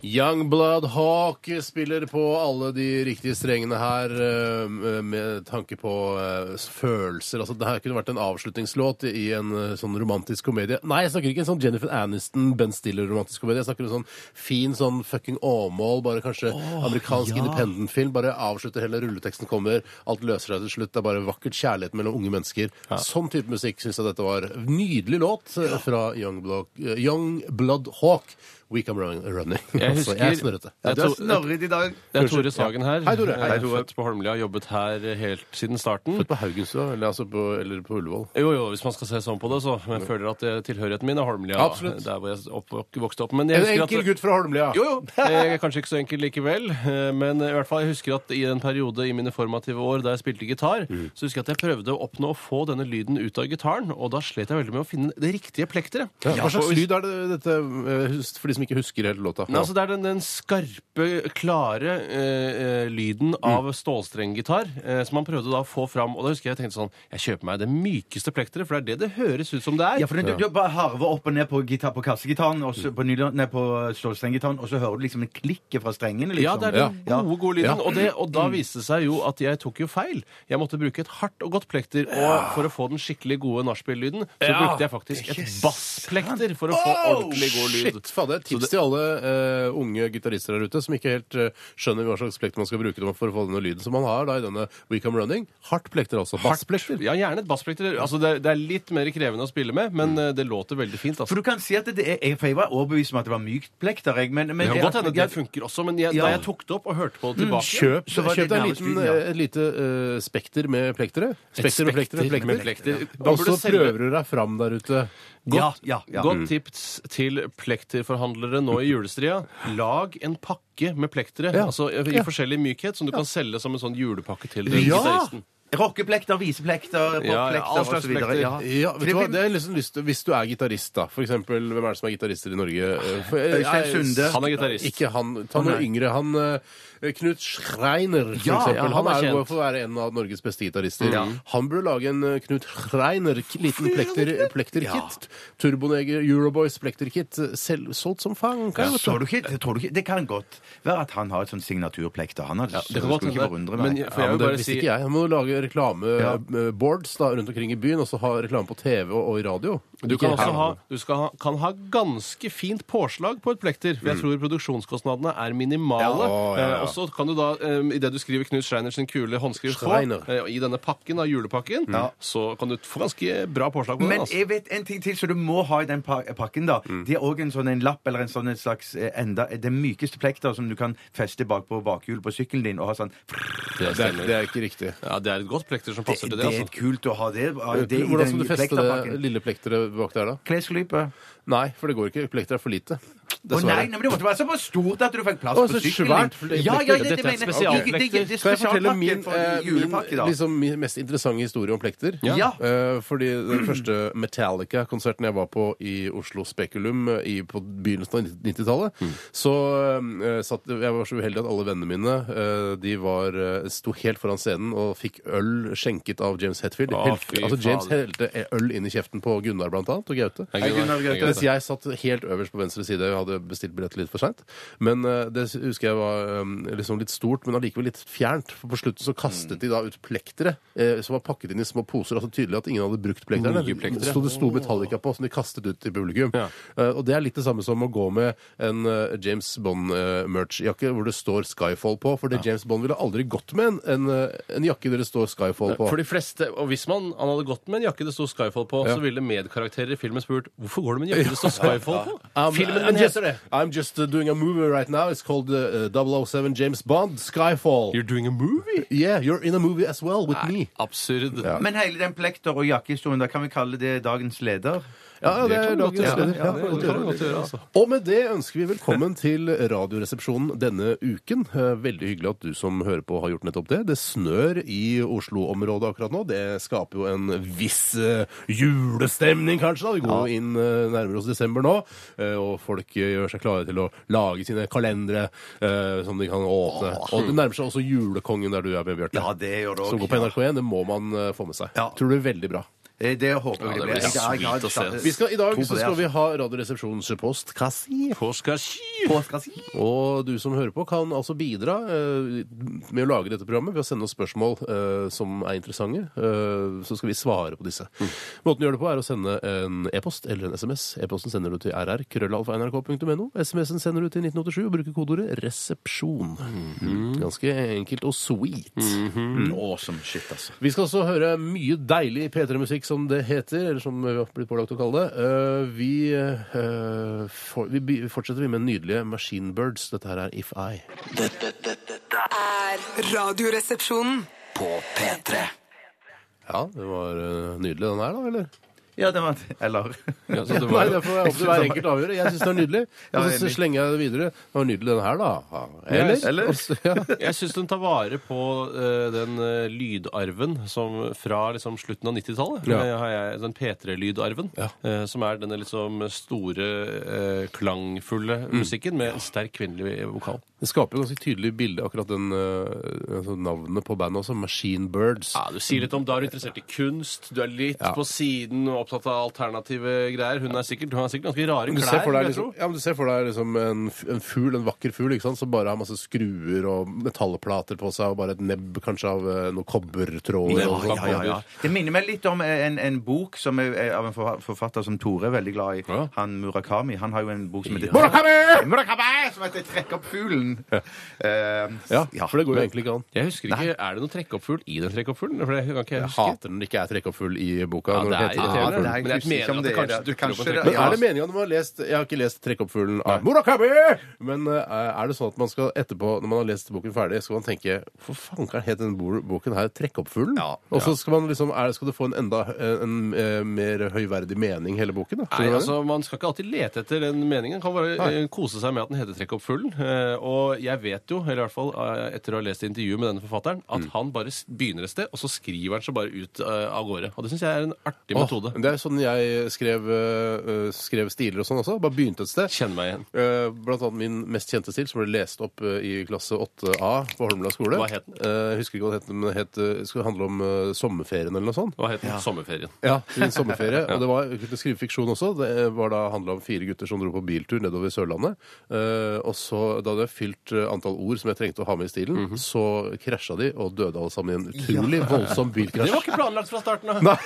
Youngblood Hawk spiller på alle de riktige strengene her eh, med tanke på eh, følelser. Altså, det her kunne vært en avslutningslåt i en eh, sånn romantisk komedie. Nei, jeg snakker ikke en sånn Jennifer Aniston, Ben Stiller-romantisk komedie. Jeg snakker en sånn fin sånn fucking Åmål, bare kanskje amerikansk independent-film. Bare avslutter hele rulleteksten kommer, alt løser seg til slutt. Det er bare vakkert kjærlighet mellom unge mennesker. Sånn type musikk syns jeg dette var. Nydelig låt fra Youngblood, Young Hawk. We Come Run- Running. Jeg Altså, husker- jeg er snørrete. Det er Du er snørret i dag. Det er Tore Sagen her. Hei, Tore. Jeg Hei, Tore. Født på Holmlia, jobbet her helt siden starten. Født på Haugenstua, eller, altså på, eller på Ullevål. Jo, jo, hvis man skal se sånn på det, så men jeg føler at eh, tilhørigheten min er Holmlia. Absolutt. Der hvor jeg opp, vokste opp. Men jeg En enkel at, gutt fra Holmlia. Jo, jo. Jeg er kanskje ikke så enkel likevel. eh, Men i hvert fall, jeg husker at i en periode i mine formative år da jeg spilte gitar, Mm. så husker jeg at jeg prøvde å oppnå å få denne lyden ut av gitaren, og da slet jeg veldig med å finne det riktige plekteret. Ja, hva slags lyd er det dette, eh, hus- for de som ikke husker hele låta? Nei, altså Det er den, den skarpe, klare eh, eh, lyden av stålstrenggitar eh, som man prøvde da å få fram. Og da husker jeg jeg tenkte sånn Jeg kjøper meg det mykeste plekteret, for det er det det høres ut som det er. Ja, for du, du bare harver opp og ned på, gitar, på kassegitaren, og så på, nylon- nei, på stålstrenggitaren, og så hører du liksom en klikk fra strengene, liksom. Ja, det er den Ja. gode, gode lyden. Ja. Og, det, og da viste det seg jo at jeg tok jo feil. Jeg måtte bruke et hardt og godt plekter. Og for å få den skikkelig gode nachspiel-lyden, så Ja. brukte jeg faktisk et bassplekter for å få ordentlig god lyd. Shit, fader. Tips til alle uh, unge gitarister der ute som ikke helt uh, skjønner hva slags plekter man skal bruke for å få denne lyden som man har da i denne We Come Running. Hardt plekter, altså. Bassplekter. Ja, gjerne et bassplekter. Altså, det, er, det er litt mer krevende å spille med, men uh, det låter veldig fint. Altså. For du kan si at det er, jeg, for jeg var overbevist om at det var mykt plekter, jeg, men, men Det kan godt hende det funker også, men jeg, Ja. da jeg tok det opp og hørte på det tilbake Kjøp, Så var det kjøp deg en nærmest liten, lyden, ja. et lite eh, spekter med plektere. Spekter med plektere. spekter med plekter. Og så prøver du deg fram der ute. Ja, ja, ja. Godt tips til plekterforhandlere nå i julestria. Lag en pakke med plektere altså i forskjellig mykhet som du kan selge som en sånn julepakke til Ja! gitaristen. Rockeplekter, viseplekter, Ja, ja, all popplekter slags osv. plekter. Ja. Ja, vet du hva? det- Det er liksom lyst til, Hvis du er gitarist, da. For eksempel, hvem er det som er gitarister i Norge? Eh, for- Øystein jeg- Sunde. Han er gitarist. Ikke han. Ta noe yngre. Han eh, Knut Schreiner, for Ja, eksempel. ja, han han er er jo kjent. for å være en av Norges beste gitarister. Han burde lage en eh, Knut Schreiner k- liten plekter, plekterkit. Turboneger Euroboys plekterkit. Selv solgt som fang. Ja, så du ikke, det tror du ikke, det kan godt være at han har et sånn signaturplekter. Han har, Ja, det kan godt skulle ikke hende. forundre Men jeg- for Ja, jeg men vil det bare visste si ikke jeg. Han må lage Ja. Reklameboards da, rundt omkring i byen, og så ha reklame på TV og, og radio. du kan også ha, du skal ha, kan ha ganske fint påslag på et plekter. For jeg tror produksjonskostnadene er minimale. Ja, ja, ja. Eh, og så kan du da, eh, idet du skriver Knut Schreiner sin kule håndskrift på, Schreiner. eh, i denne pakken, av julepakken, så kan du få ganske bra påslag på den. Men Altså. jeg vet en ting til som du må ha i den pa pakken. da. Mm. er har òg en sånn en lapp eller en sånn en slags eh, enda Det mykeste plekter som du kan feste bak på bakhjulet på sykkelen din og ha sånn Det Det er, det er ikke riktig. Ja, det er et godt plekter som Det, passer til det det. er altså. kult å ha det, det Hvordan skal du feste det lille plekteret bak der, da? Klesklype. Nei, for det går ikke. Plekter er for lite. Å nei, nei, men det måtte være såpass stort at du fikk plass Å, på så sykkelen svært, for det- Ja, ja, det, Dette er mener jeg. spesialplekter. Det- det- det er Skal jeg fortelle min, for eh, julepakke, da? min, liksom, min mest interessante historie om plekter? Ja. Eh, fordi den første Metallica-konserten jeg var på i Oslo Spekulum eh, i, på begynnelsen av 90-tallet, Mm. så eh, satt Jeg var så uheldig at alle vennene mine eh, de var, eh, sto helt foran scenen og fikk øl skjenket av James Hetfield. Å, Helt- fy altså James fader. helte øl inn i kjeften på Gunnar, blant annet, og Gaute. Hei, Gunnar Gaute. Mens jeg satt helt øverst på venstre side. Jeg hadde bestilt billett litt for seint. Men eh, det husker jeg var um, liksom litt stort, men allikevel litt fjernt. For på slutten så kastet de da ut plektere eh, som var pakket inn i små poser. altså Tydelig at ingen hadde brukt plekterne. Nye plektere. Sto det sto Metallica på, som de kastet ut til publikum. Ja. Eh, og det er litt det samme som å gå med en eh, James Bond-merch-jakke hvor det står Skyfall på. For det James Bond ville aldri gått med en, en, eh, en jakke der det står Skyfall på. For de fleste, og Hvis man, han hadde gått med en jakke det sto Skyfall på, så ville medkarakterer i filmen spurt hvorfor går du med en jakke det står Skyfall på. Filmen men heter det. I'm just uh, doing a movie right now. It's called uh, 007 James Bond Skyfall. You're doing a movie? Yeah, you're in a movie as well with me. Absurd. Men hele den plekter- og jakkehistorien, da kan vi kalle det dagens leder? Ja, ja, det er kan godt lagets gjøre. leder. Ja, det kan du godt gjøre, altså. Og med det ønsker vi velkommen til Radioresepsjonen denne uken. Eh, Veldig hyggelig at du som hører på har gjort nettopp det. Det snør i Oslo-området akkurat nå. Det skaper jo en viss eh, julestemning, kanskje. da. Vi går jo inn eh, nærmere oss desember nå, og folk gjør seg klare til å lage sine kalendere som de kan åpne. Og det nærmer seg også Julekongen der du er med, Bjarte. Ja, det gjør det Som òg. går på NRK1. Det må man få med seg. Tror det er veldig bra. Det, det håper jeg Ja, det blir. Ja, Jeg- har sweet å se. Vi skal, I dag så skal vi altså. ha Radioresepsjonens postkassi. Påskasky! Påskassi. Og du som hører på, kan altså bidra eh, med å lage dette programmet ved å sende oss spørsmål eh, som er interessante. Eh, så skal vi svare på disse. Måten å gjøre det på er å sende en e-post eller en SMS. E-posten sender du til rr. krøllalfa.nrk.no. SMS-en sender du til 1987 og bruker kodeordet 'resepsjon'. Ganske enkelt og sweet. Mm, Awesome shit, altså. Vi skal også høre mye deilig P3-musikk, som det heter, eller som vi har blitt pålagt å kalle det. Eh, vi, eh, for, vi fortsetter vi med nydelige Machine Birds. Dette her er If I. Dette, dette, dette Er Radioresepsjonen. på P3. Ja, det var eh, nydelig den her, da, eller? Ja, det var Eller Ja, så det Nei, var, det får jeg opp til hver enkelt avgjøre. Jeg syns det er nydelig. Ja, Og så enig. slenger jeg det videre. Det var nydelig den her, da. Eller? Eller? Og så- Ja. Jeg syns den tar vare på eh, den eh, lydarven som fra liksom, slutten av 90-tallet. Ja. eh, har jeg Den P3-lydarven. Ja. eh, som er denne liksom store, eh, klangfulle Mm. musikken med en sterk kvinnelig vokal. Det skaper jo ganske tydelig bilde, akkurat den eh, altså navnet på bandet også. Machine Birds. Ja, Du sier litt om da er du interessert i kunst, du er litt Ja. på siden og opptatt av alternative greier. Hun er sikkert, hun har sikkert ganske rare Du klær. ser for deg jeg liksom, tro. ja, men du ser for deg liksom en, f- en fugl, en vakker fugl, ikke sant, som bare har masse skruer og metallplater på seg, og bare et nebb kanskje av eh, noe kobbertråd. Ja, og- ja, ja, ja. Det minner meg litt om en, en bok som er, er av en forfa- forfatter som Tore er veldig glad i. Ja. Han Murakami. Han har jo en bok som heter Murakami! Murakami! Som heter 'Trekk opp fuglen'. Eh, Ja, for det går jo egentlig ikke an. Jeg husker ikke, Er det noe trekkoppfugl i den trekkoppfuglen? For det kan ikke jeg Jeg huske. hater når det ikke er trekkoppfugl i boka. Ja, når det er heter irriterende. Trekkoppfugl. Nei, Men jeg husker ikke mener om at det er kanskje det. dukker opp en Kanskje Men trekkoppfugl. er det meningen når man har lest Jeg har ikke lest 'Trekkoppfuglen' av Murakami! Men eh, er det sånn at man skal etterpå, når man har lest boken ferdig, skal man tenke Hvor fankeren het denne bo- boken her 'Trekkoppfuglen'? Ja. Og så skal man liksom er, Skal det få en enda en, eh, mer høyverdig mening, hele boken? da? Skjønner Nei, du hva jeg altså Man skal ikke alltid lete etter den meningen. Kan bare Nei. eh, kose seg med at den heter Trekkoppfuglen. Eh, og jeg vet jo, eller i hvert fall eh, etter å ha lest intervjuet med denne forfatteren, at Mm. han bare s- begynner et sted, og så skriver han seg bare ut eh, av gårde. Og det syns jeg er en artig Åh, metode. det er sånn jeg skrev, eh, skrev stiler og sånn også. Bare begynte et sted. Kjenn meg igjen. Eh, Blant annet min mest kjente stil, som ble lest opp eh, i klasse 8A på Holmlia skole. Hva het den? Eh, Jeg husker ikke hva det het, men det het, eh, skulle handle om eh, sommerferien eller noe sånt. Hva het den? Sommerferien. Ja, min sommerferie. Og det var jeg kunne skrive fiksjon også. Det var da handla om fire gutter som dro på biltur nedover Sørlandet. Eh, og så, da hadde jeg fylt eh, antall ord som jeg trengte å ha med i stilen, Mhm. så krasja de og døde alle sammen i en utrolig voldsom Det var ikke planlagt fra starten av. Nei,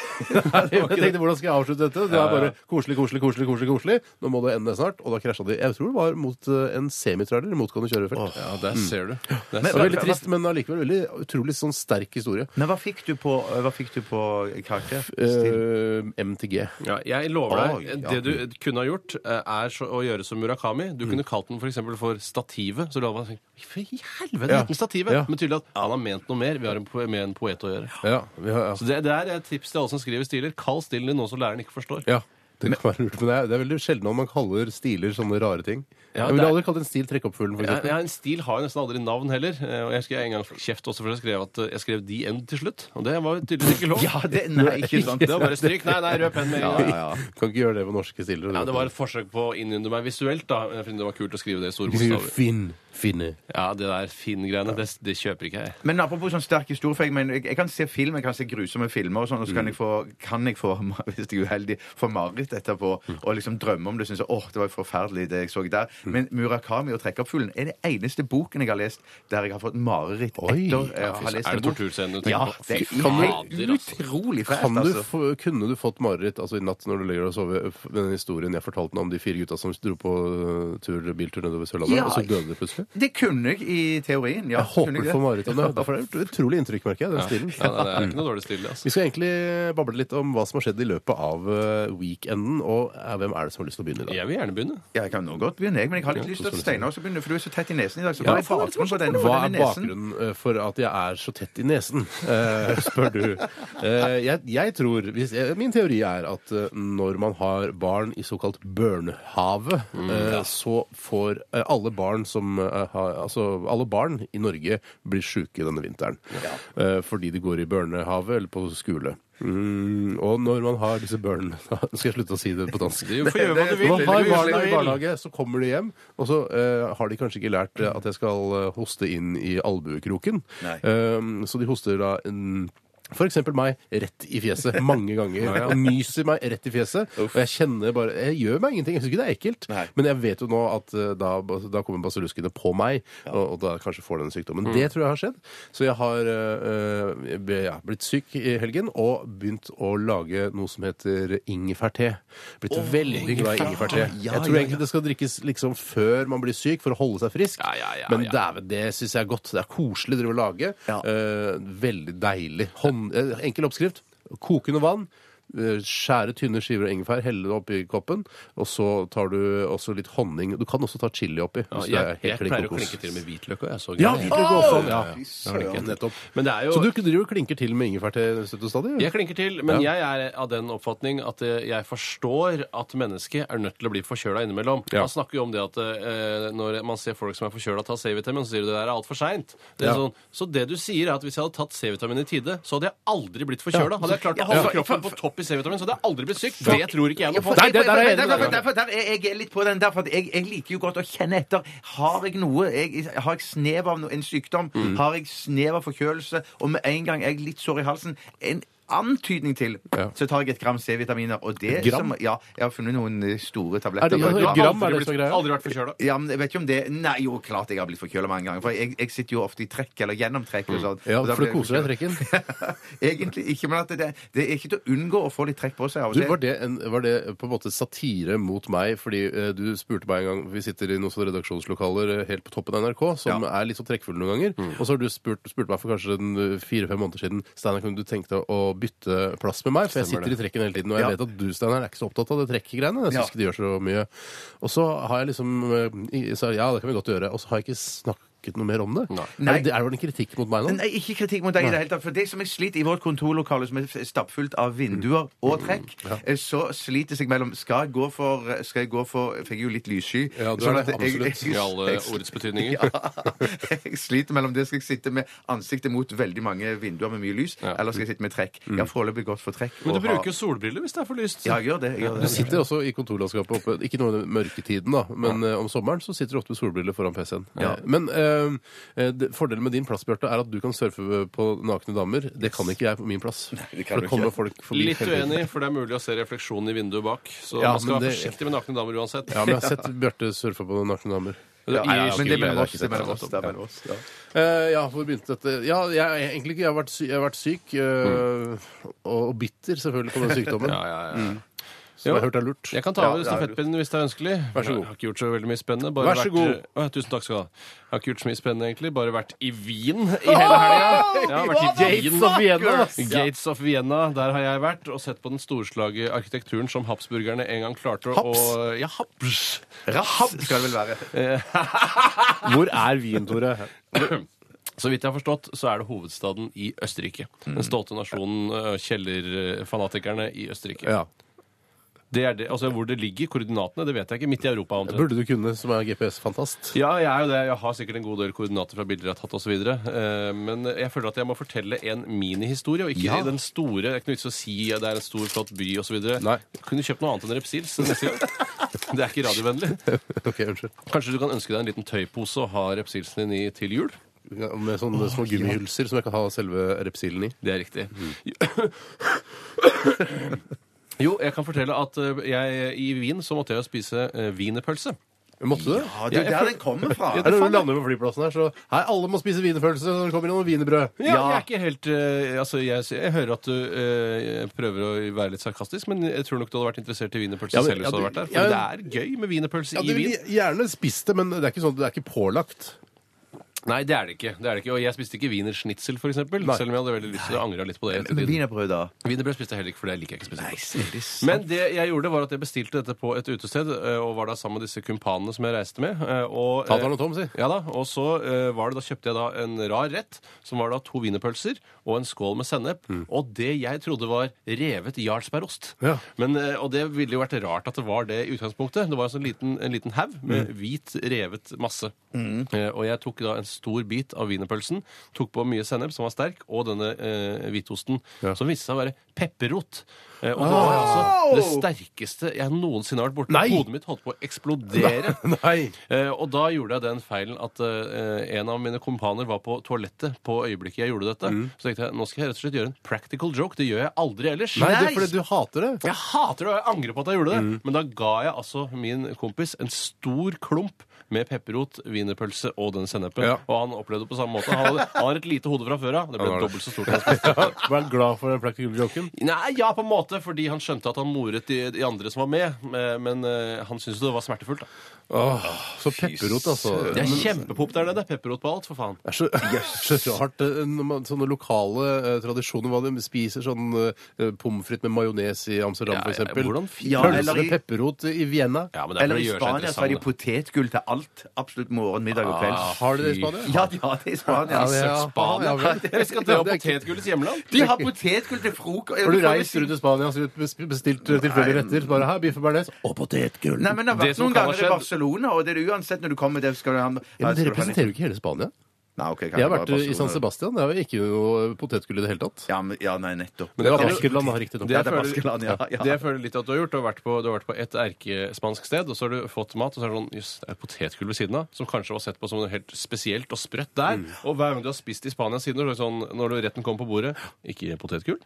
jeg tenkte hvordan skal jeg avslutte dette? Det er bare koselig, koselig, koselig, koselig, koselig. Nå må det ende snart. Og da krasja de. Jeg tror det var mot eh, en semitrailer i motgående kjørefelt. Ja, der ser du. Der Det var du. veldig trist, men allikevel veldig utrolig sånn sterk historie. Men hva fikk du på, hva fikk du på karakter? Eh, MTG. Ja, jeg lover Oi, deg, ja. det du kunne ha gjort, eh, er så, å gjøre som Murakami. Du kunne kalt den f.eks. For, for Stativet. Så la man tenke For i helvete Ja. den Stativet! Ja. Men tydelig at han har ment noe mer. Vi har en, med en poet å gjøre. Ja, vi har, ja. Så det, det er et tips til alle som skriver stiler. Kall stilen din noe som læreren ikke forstår. Ja, det kan være lurt, men det er, det er veldig sjelden om man kaller stiler sånne rare ting. Ja, jeg ville er- aldri kalt en stil trekkoppfuglen, for Ja, eksempel. ja, en stil har jo nesten aldri navn heller. Eh, Og jeg husker jeg en gang fikk kjeft også for jeg skrev at eh, jeg skrev de end til slutt. Og det var tydeligvis ikke lov. Ja, det, nei, ikke sant. Det var bare stryk. Nei, nei, rød penn med en Ja, gang. Kan ikke gjøre det på norske stiler. Ja, det var et forsøk på å innynde meg visuelt, da. Jeg finner det var kult å skrive det i store bokstaver. Finn. Finne. Ja, det der Finn-greiene, det, det kjøper ikke jeg. Men apropos sånn sterk historie, for jeg, mener, jeg, jeg kan se film, jeg kan se grusomme filmer, og sånn, og så kan jeg få, kan jeg få hvis jeg er uheldig, få mareritt etterpå og liksom drømme om det. Synes jeg, åh, det var forferdelig det jeg så der. Men Murakami og Trekkoppfuglen er det eneste boken jeg har lest der jeg har fått mareritt etter å ha lest en bok. Er det en torturscenen du tenker Ja, på? det Fy er fader, altså. utrolig fælt, Kan du altså. få, kunne du fått mareritt altså i natt når du ligger og sover, Med den historien jeg fortalte om de fire gutta som dro på uh, tur, biltur nedover Sørlandet, Ja. og så døde de plutselig? Det kunne jeg i teorien. Ja, Jeg håper du får mareritt om det. Derfor er det et utrolig inntrykk, merker jeg, den stilen. Ja, det er ikke noe dårlig stil, altså. Vi skal egentlig bable litt om hva som har skjedd i løpet av eh, weekenden. Og eh, hvem er det som har lyst til å begynne i dag? Jeg vil gjerne begynne. Ja, jeg kan nå godt begynne, jeg, men jeg har litt lyst til at Steinar også begynner, for du er så tett i nesen i dag. Så Ja, hva er bakgrunnen for denne, Hva er bakgrunnen eh, for at jeg er så tett i nesen, eh, spør du. Eh, Jeg, jeg tror, hvis, jeg, Min teori er at eh, når man har barn i såkalt børnehave, eh, så får eh, alle barn som eh, har, altså alle barn i Norge blir syke denne vinteren. Eh, Fordi de går i børnehave eller på skole. Mm, og når man har disse børnene Nå skal jeg slutte å si det på dansk. Du får gjøre hva du vil. Når man har barna i barnehage, så kommer de hjem, og så eh, har de kanskje ikke lært eh, at jeg skal eh, hoste inn i albuekroken. Um, så de hoster da en eksempel meg rett i fjeset mange ganger. Og myser meg rett i fjeset. Og jeg kjenner bare Jeg gjør meg ingenting. Jeg syns ikke det er ekkelt. Nei. Men jeg vet jo nå at eh, da, da kommer basilluskene på meg, og, og da kanskje får denne sykdommen. Det tror jeg har skjedd. Så jeg har eh, ja, blitt syk i helgen og begynt å lage noe som heter ingefærte. Blitt veldig glad i ingefærte. Ja, jeg tror ja, egentlig det skal drikkes liksom før man blir syk, for å holde seg frisk. Ja, ja, ja, Men ja. dæven, det syns jeg er godt. Det er koselig å drive og lage. Ja. Eh, veldig deilig. Hånd, eh, enkel oppskrift. Kokende vann. Eh, Skjære tynne skiver av ingefær, helle det oppi koppen, og så tar du også litt honning. Du kan også ta chili oppi. Ja, jeg, jeg pleier å klinke til med hvitløk. og jeg så Ja, hvitløk også. Ja, det du. Nettopp. Det er jo Så du og klinker til med ingefær støtt og stadig? Jeg klinker til, men jeg er av den oppfatning at eh, jeg forstår at mennesket er nødt til å bli forkjøla innimellom. Ja. Man snakker jo om det at eh, når man ser folk som er forkjøla, ta C-vitamin, så sier du det der er altfor seint. Ja. Sånn, så det du sier, er at hvis jeg hadde tatt C-vitamin i tide, så hadde jeg aldri blitt forkjøla. Hadde jeg klart å holde Ja. kroppen på topp i C-vitamin, så hadde har aldri blitt sykt. Det tror ikke jeg noe på. Nei, det- der er jeg enig med deg. derfor- der er jeg litt på den der, for at jeg, jeg liker jo godt å kjenne etter. Har jeg noe jeg, Har jeg snev av no, en sykdom? Mm. Har jeg snev av forkjølelse? Og med en gang jeg er litt sår i halsen en antydning til, Ja. så tar jeg et gram C-vitaminer. Og det Et gram? Som, ja, jeg har funnet noen store store Er tabletter. det- ja, Men- Du har gram er aldri, det så er blitt, greia? aldri vært forkjøla. Ja, men jeg vet ikke om det Nei, jo, klart jeg har blitt forkjøla mange ganger. For jeg, jeg sitter jo ofte i trekk eller gjennom trekk. Og sånn. Mm. Ja, Og da for du blir jeg koser deg i forkjølet. trekken. Egentlig ikke, men at det, det er ikke til å unngå å få litt trekk på seg av og Du, til. var, det en, var det på en måte satire mot meg? Fordi eh, du spurte meg en gang Vi sitter i noen sånne redaksjonslokaler eh, helt på toppen av NRK, som er litt så trekkfulle noen ganger. Og så har du spurt, spurt meg for kanskje en, eh, fire-fem måneder siden Steinar, kunne du tenke deg å bytte plass med meg? For jeg Stemmer sitter i trekken hele tiden, og jeg Ja. vet at du, Steinar, er ikke så opptatt av det trekkgreiene. Jeg syns Ja. ikke de gjør så mye. Og så har jeg liksom eh, i- sa ja, det kan vi godt gjøre. Og så har jeg ikke snakket noe mer om det. Nei. Er det, er det en kritikk mot meg nå? Nei, ikke kritikk mot deg i det hele tatt. For det som jeg sliter i vårt kontorlokale, som er stappfullt av vinduer og trekk, eh, så sliter jeg mellom Skal jeg gå for Skal jeg gå for For jeg er jo litt lyssky. Ja, du er sånn det, absolutt. I alle ordets betydninger. Ja. Jeg sliter mellom det. Skal jeg sitte med ansiktet mot veldig mange vinduer med mye lys, Ja. eller skal jeg sitte med trekk? Jeg har foreløpig gått for trekk. Men du bruker jo solbriller hvis det er for lyst. Ja, jeg gjør det. Jeg gjør Du sitter også i kontorlandskapet oppe, ikke noe i den mørketiden, da, men ja. om sommeren så sitter du ofte med solbriller foran PC-en. Ja. Eh, Men eh, eh, det- fordelen med din plass, Bjarte, er at du kan surfe på nakne damer. Det kan ikke jeg på min plass. det kan for det kommer folk forbi. Litt hele tiden. uenig, for det er mulig å se refleksjonen i vinduet bak. Så Ja, man skal men være det- forsiktig med nakne damer uansett. Ja, men jeg har sett Bjarte surfe på nakne damer. Ja, Nei, ja, jeg har men det er mellom oss. Det er mellom oss. Det er mellom oss. Ja. Eh, ja, hvor begynte dette? Ja, jeg, egentlig ikke. Jeg har vært, sy jeg har vært syk. eh, og, og bitter, selvfølgelig, på den sykdommen. Ja, ja, ja. Som jeg har hørt er lurt. Jeg kan ta over det er stafettpinnen hvis det er ønskelig. Vær så god. Jeg har ikke gjort så veldig mye spennende. Bare Vær så vært- god. Å, tusen takk skal du ha. Jeg har ikke gjort så mye spennende, egentlig. Bare vært i Wien i hele helga. Jeg har vært i Gates Wien. of Vienna! Gates of Vienna. Der har jeg vært og sett på den storslagne arkitekturen som habsburgerne en gang klarte å Haps? Ja, Habs. Rahab skal det vel være. Hvor er Wien, Tore? Så vidt jeg har forstått, så er det hovedstaden i Østerrike. Den stolte nasjonen, øh, kjellerfanatikerne i Østerrike. Ja. Det er det, altså Hvor det ligger, koordinatene, det vet jeg ikke. Midt i Europa. omtrent. Burde du kunne, som er GPS-fantast. Ja, jeg er jo det. Jeg har sikkert en god del koordinater fra bilder jeg har tatt osv. Men jeg føler at jeg må fortelle en minihistorie, og ikke Ja. den store. Det er ikke noe vits å si at det er en stor, flott by osv. Kunne kjøpt noe annet enn Repsils neste gang. Det er ikke radiovennlig. Ok, unnskyld. Kanskje du kan ønske deg en liten tøypose og ha Repsilsen din i til jul? Ja, Med sånne små gummihylser som jeg kan ha selve repsilen i. Det er riktig. Jo, jeg kan fortelle at eh, jeg, i Wien så måtte jeg jo spise eh, wienerpølse. Måtte du? Ja, det er der den kommer fra. Ja, når du lander på flyplassen her, så Hei, alle må spise wienerpølse når det kommer inn noen wienerbrød. Ja, jeg er ikke helt eh, Altså, jeg, jeg hører at du eh, prøver å være litt sarkastisk, men jeg tror nok du hadde vært interessert i wienerpølse Ja, men- selv hvis du hadde vært der. For ja, det er gøy med wienerpølse Ja, i du vil Wien. gjerne spist det, men det er ikke sånn, det er ikke pålagt. Nei, det er det ikke. det er det ikke. Og jeg spiste ikke wienerschnitzel, eksempel. Selv om jeg hadde veldig lyst til å angre litt på det. Men. Wienerbrød, da? Wienerbrød spiste jeg heller ikke, for det liker jeg ikke spesielt. godt. Men det jeg gjorde, var at jeg bestilte dette på et utested, eh, og var da sammen med disse kumpanene som jeg reiste med. eh, Og, Ta deg noe tom, si. Ja da, og så eh, var det, da kjøpte jeg da en rar rett, som var da to wienerpølser og en skål med sennep, og det jeg trodde var revet jarlsbergost. Ja. Men, eh, og det ville jo vært rart at det var det i utgangspunktet. Det var en sånn liten, en liten haug med hvit, revet masse. Mm. og jeg tok da en stor bit av wienerpølsen, tok på mye sennep, som var sterk, og denne eh, hvitosten, Ja. som viste seg å være pepperrot. Eh, og det var altså det sterkeste jeg noensinne har vært borti. Nei! Hodet mitt holdt på å eksplodere. Nei. Eh, og da gjorde jeg den feilen at eh, en av mine kompaner var på toalettet på øyeblikket jeg gjorde dette. Mm. Så tenkte jeg nå skal jeg rett og slett gjøre en practical joke. Det gjør jeg aldri ellers. Nei, det er fordi du hater det. Jeg hater det, og jeg angrer på at jeg gjorde det. Mm. Men da ga jeg altså min kompis en stor klump med pepperrot, wienerpølse og den sennepen. Ja. Og han opplevde det på samme måte. Han, hadde, han har et lite hode fra før av. Det ble det. dobbelt så stort. enn jeg spiste. Vær glad for den practical joken. Nei, ja, på en måte, fordi han skjønte at han moret de, de andre som var med. Men eh, han syntes jo det var smertefullt. da. Åh, så pepperrot, altså. Det er kjempepop der nede. Pepperrot på alt, for faen. Det er så, så rart eh, når man, Sånne lokale eh, tradisjoner hva de spiser sånn eh, pommes frites med majones i Amsterdam, Ja, ja, eksempel hvordan fi- Ja, Pølse eller med i- pepperrot i Vienna. Ja, men det er Eller å i gjøre seg Spania så har de interessant. potetgull til alt. Absolutt morgen, middag og kveld. Ah, Har de det i Spania? Ja, de har det i Spania. Ja, det er- Spania. ja, vel. Jeg skal til potetgullets hjemland. De har potetgull til frokost. Har du reist rundt i Spania og bestilt eh, tilfeldige retter? Bare her, biff og bearnés og potetgull. Nei, men det har Det vært som noen kan ha ganger i skjedd- Barcelona, og det er uansett når du kommer der skal du ha ja, men litt- representerer jo ikke hele Spania. Nei, okay, Jeg har vært i San Sebastian. Det er jo ikke noe potetgull i det hele tatt. Ja, men, ja, nei, nettopp. Men det var- Baskeland, da, riktig nok. Det det er føler, ja, ja. det jeg føler litt at du har gjort, du har vært på, du har vært på et erkespansk sted, og så har du fått mat, og så er det sånn Jøss, det er potetgull ved siden av, som kanskje var sett på som noe helt spesielt og sprøtt der. Mm. Og hver gang du har spist i Spania siden, så er det sånn, når retten kommer på bordet Ikke potetgull?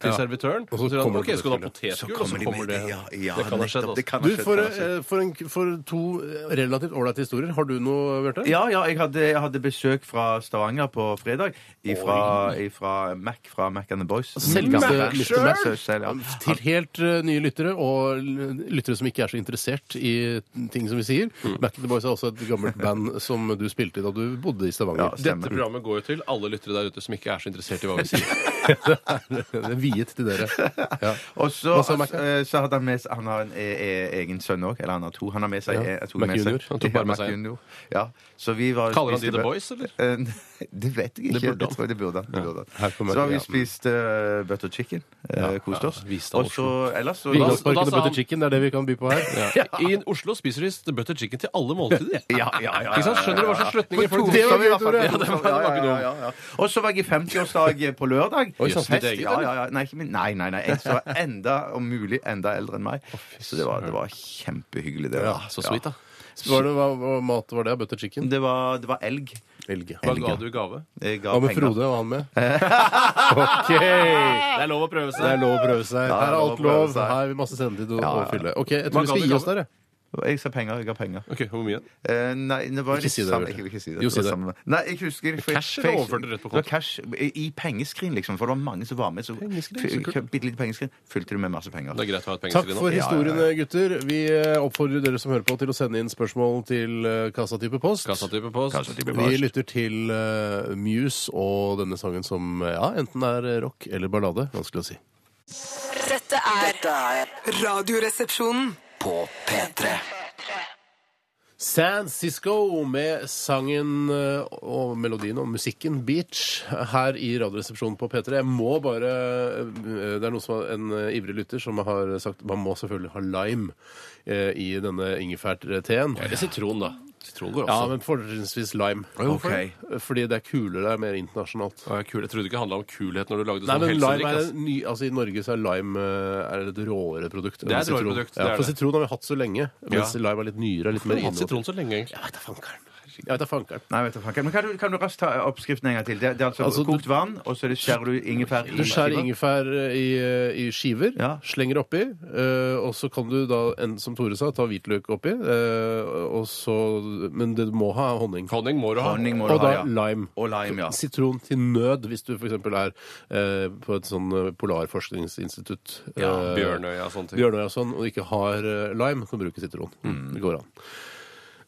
Til servitøren. Og så sier han, kommer OK, det skal du ha potetgull, og så kommer det ja, ja, Det kan ha skjedd, nettopp. Det altså. kan ha Du, skjedd, for, eh, for, en, for to eh, relativt ålreite historier, har du noe, Bjarte? Ja, ja, jeg hadde, jeg hadde besøk fra Stavanger på fredag. Ifra, ifra Mac fra Mac and the Boys. Selveste Mac Mr. selv? Mac. Selv, ja. Til helt eh, nye lyttere, og l- lyttere som ikke er så interessert i ting som vi sier. Mac and the Boys er også et gammelt band som du spilte i da du bodde i Stavanger. Ja, Dette stemmer. programmet går jo til alle lyttere der ute som ikke er så interessert i hva vi sier. det viet til dere. Ja. Og så, Hva sa Mac, eh, så hadde han med seg Han har en e e egen sønn òg. Eller han har to. Han har med seg Ja. to Mac med seg. Junior. Han tok bare Ja, med Mac seg en. Junior. Ja. Så vi var Kaller han de spiste- The Boys, eller? Eh, Det vet jeg ikke. Det burde han. Jeg tror det burde han. Det burde han. Her kommer- Så har vi ja. spist eh, butter chicken. Uh, Kost oss. ja, viste han Og så ellers så da og sa butter chicken, det er det vi kan by på her. Ja. I Oslo spiser de butter chicken til alle måltider. Ja, ja, ja, ja, Ikke sant? Skjønner du hva slags slutninger folk Det var gøy. Tore. Ja, det var- det var ikke ja, ja, ja. Og så var jeg i 50-årsdag på lørdag. Oi, sant. Fest, ja, ja, ja. Nei, ikke min. nei, nei, nei. En som var enda, om mulig, enda eldre enn meg. Så det var, det var kjempehyggelig, det. Ja, da. Så sweet, da. Var det, hva, hva mat var det? Butter chicken? Det var, det var elg. Elg. Hva ga du i gave? Jeg ga Hva med penger. Frode? Var han med? OK! Det er lov å prøve Det er lov å prøve seg. Her er alt lov. Her er vi masse sendetid å, Ja, å fylle. OK, jeg tror vi skal gi oss der, jeg. Jeg sa penger. Jeg har penger. Ok, Hvor mye? Eh, nei, det var Ikke litt si det, Bjarte. Jeg vil ikke si det. Jo, Det si var det. Nei, jeg husker for- Cash for- eller overførte du rett på Det var konto? cash i i pengeskrin, liksom. For det var mange som var med. Så Pengeskrin, så kult. Bitte lite pengeskrin. Fylte du med masse penger. Det er greit å ha et Takk pengeskrin for nå. historiene, gutter. Vi eh, oppfordrer dere som hører på, til å sende inn spørsmål til eh, kassatype post. Kassatype post. Kassatype Vi lytter til eh, Muse og denne sangen som eh, ja, enten er rock eller ballade. Vanskelig å si. Dette er Radioresepsjonen. På P3. San Cisco med sangen eh, og melodien og musikken Beach her i Radioresepsjonen på P3. Jeg må bare eh, Det er noe som en eh, ivrig lytter som har sagt man må selvfølgelig ha lime i denne ingefærteen. Eller sitron, da. Sitron går Ja, men fortrinnsvis lime. Okay. Fordi det er kulere, det er mer internasjonalt. Ja, kul. Jeg trodde ikke det handla om kulhet når du lagde Nei, sånn helsedrikk. er ny, altså I Norge så er lime eh, er et råere produkt. Det er et råere produkt, Ja, for sitron har vi hatt så lenge, mens Ja. lime er litt nyere. Litt Hvorfor mer har hatt sitron så lenge, egentlig. Jeg vet da fankeren. Jeg vet da fankeren. Nei, vet du, faen. Men kan du, kan du raskt ta oppskriften en gang til? Det, det er altså, Altså, du- kokt vann, og så er det skjærer du ingefær i Du skjærer skiver? ingefær i, i skiver, Ja. slenger oppi, eh, og så kan du da, en, som Tore sa, ta hvitløk oppi, eh, og så, men det du må ha er honning. Honning må du ha. Honning må du Og ha, da ja. lime. Og lime, ja. Sitron til nød, hvis du f.eks. er eh, på et sånn eh, polarforskningsinstitutt. Ja, eh, Bjørnøya og sånne ting. Bjørnøya og sånn, og ikke har eh, lime, kan bruke sitron. Mm. Det går an.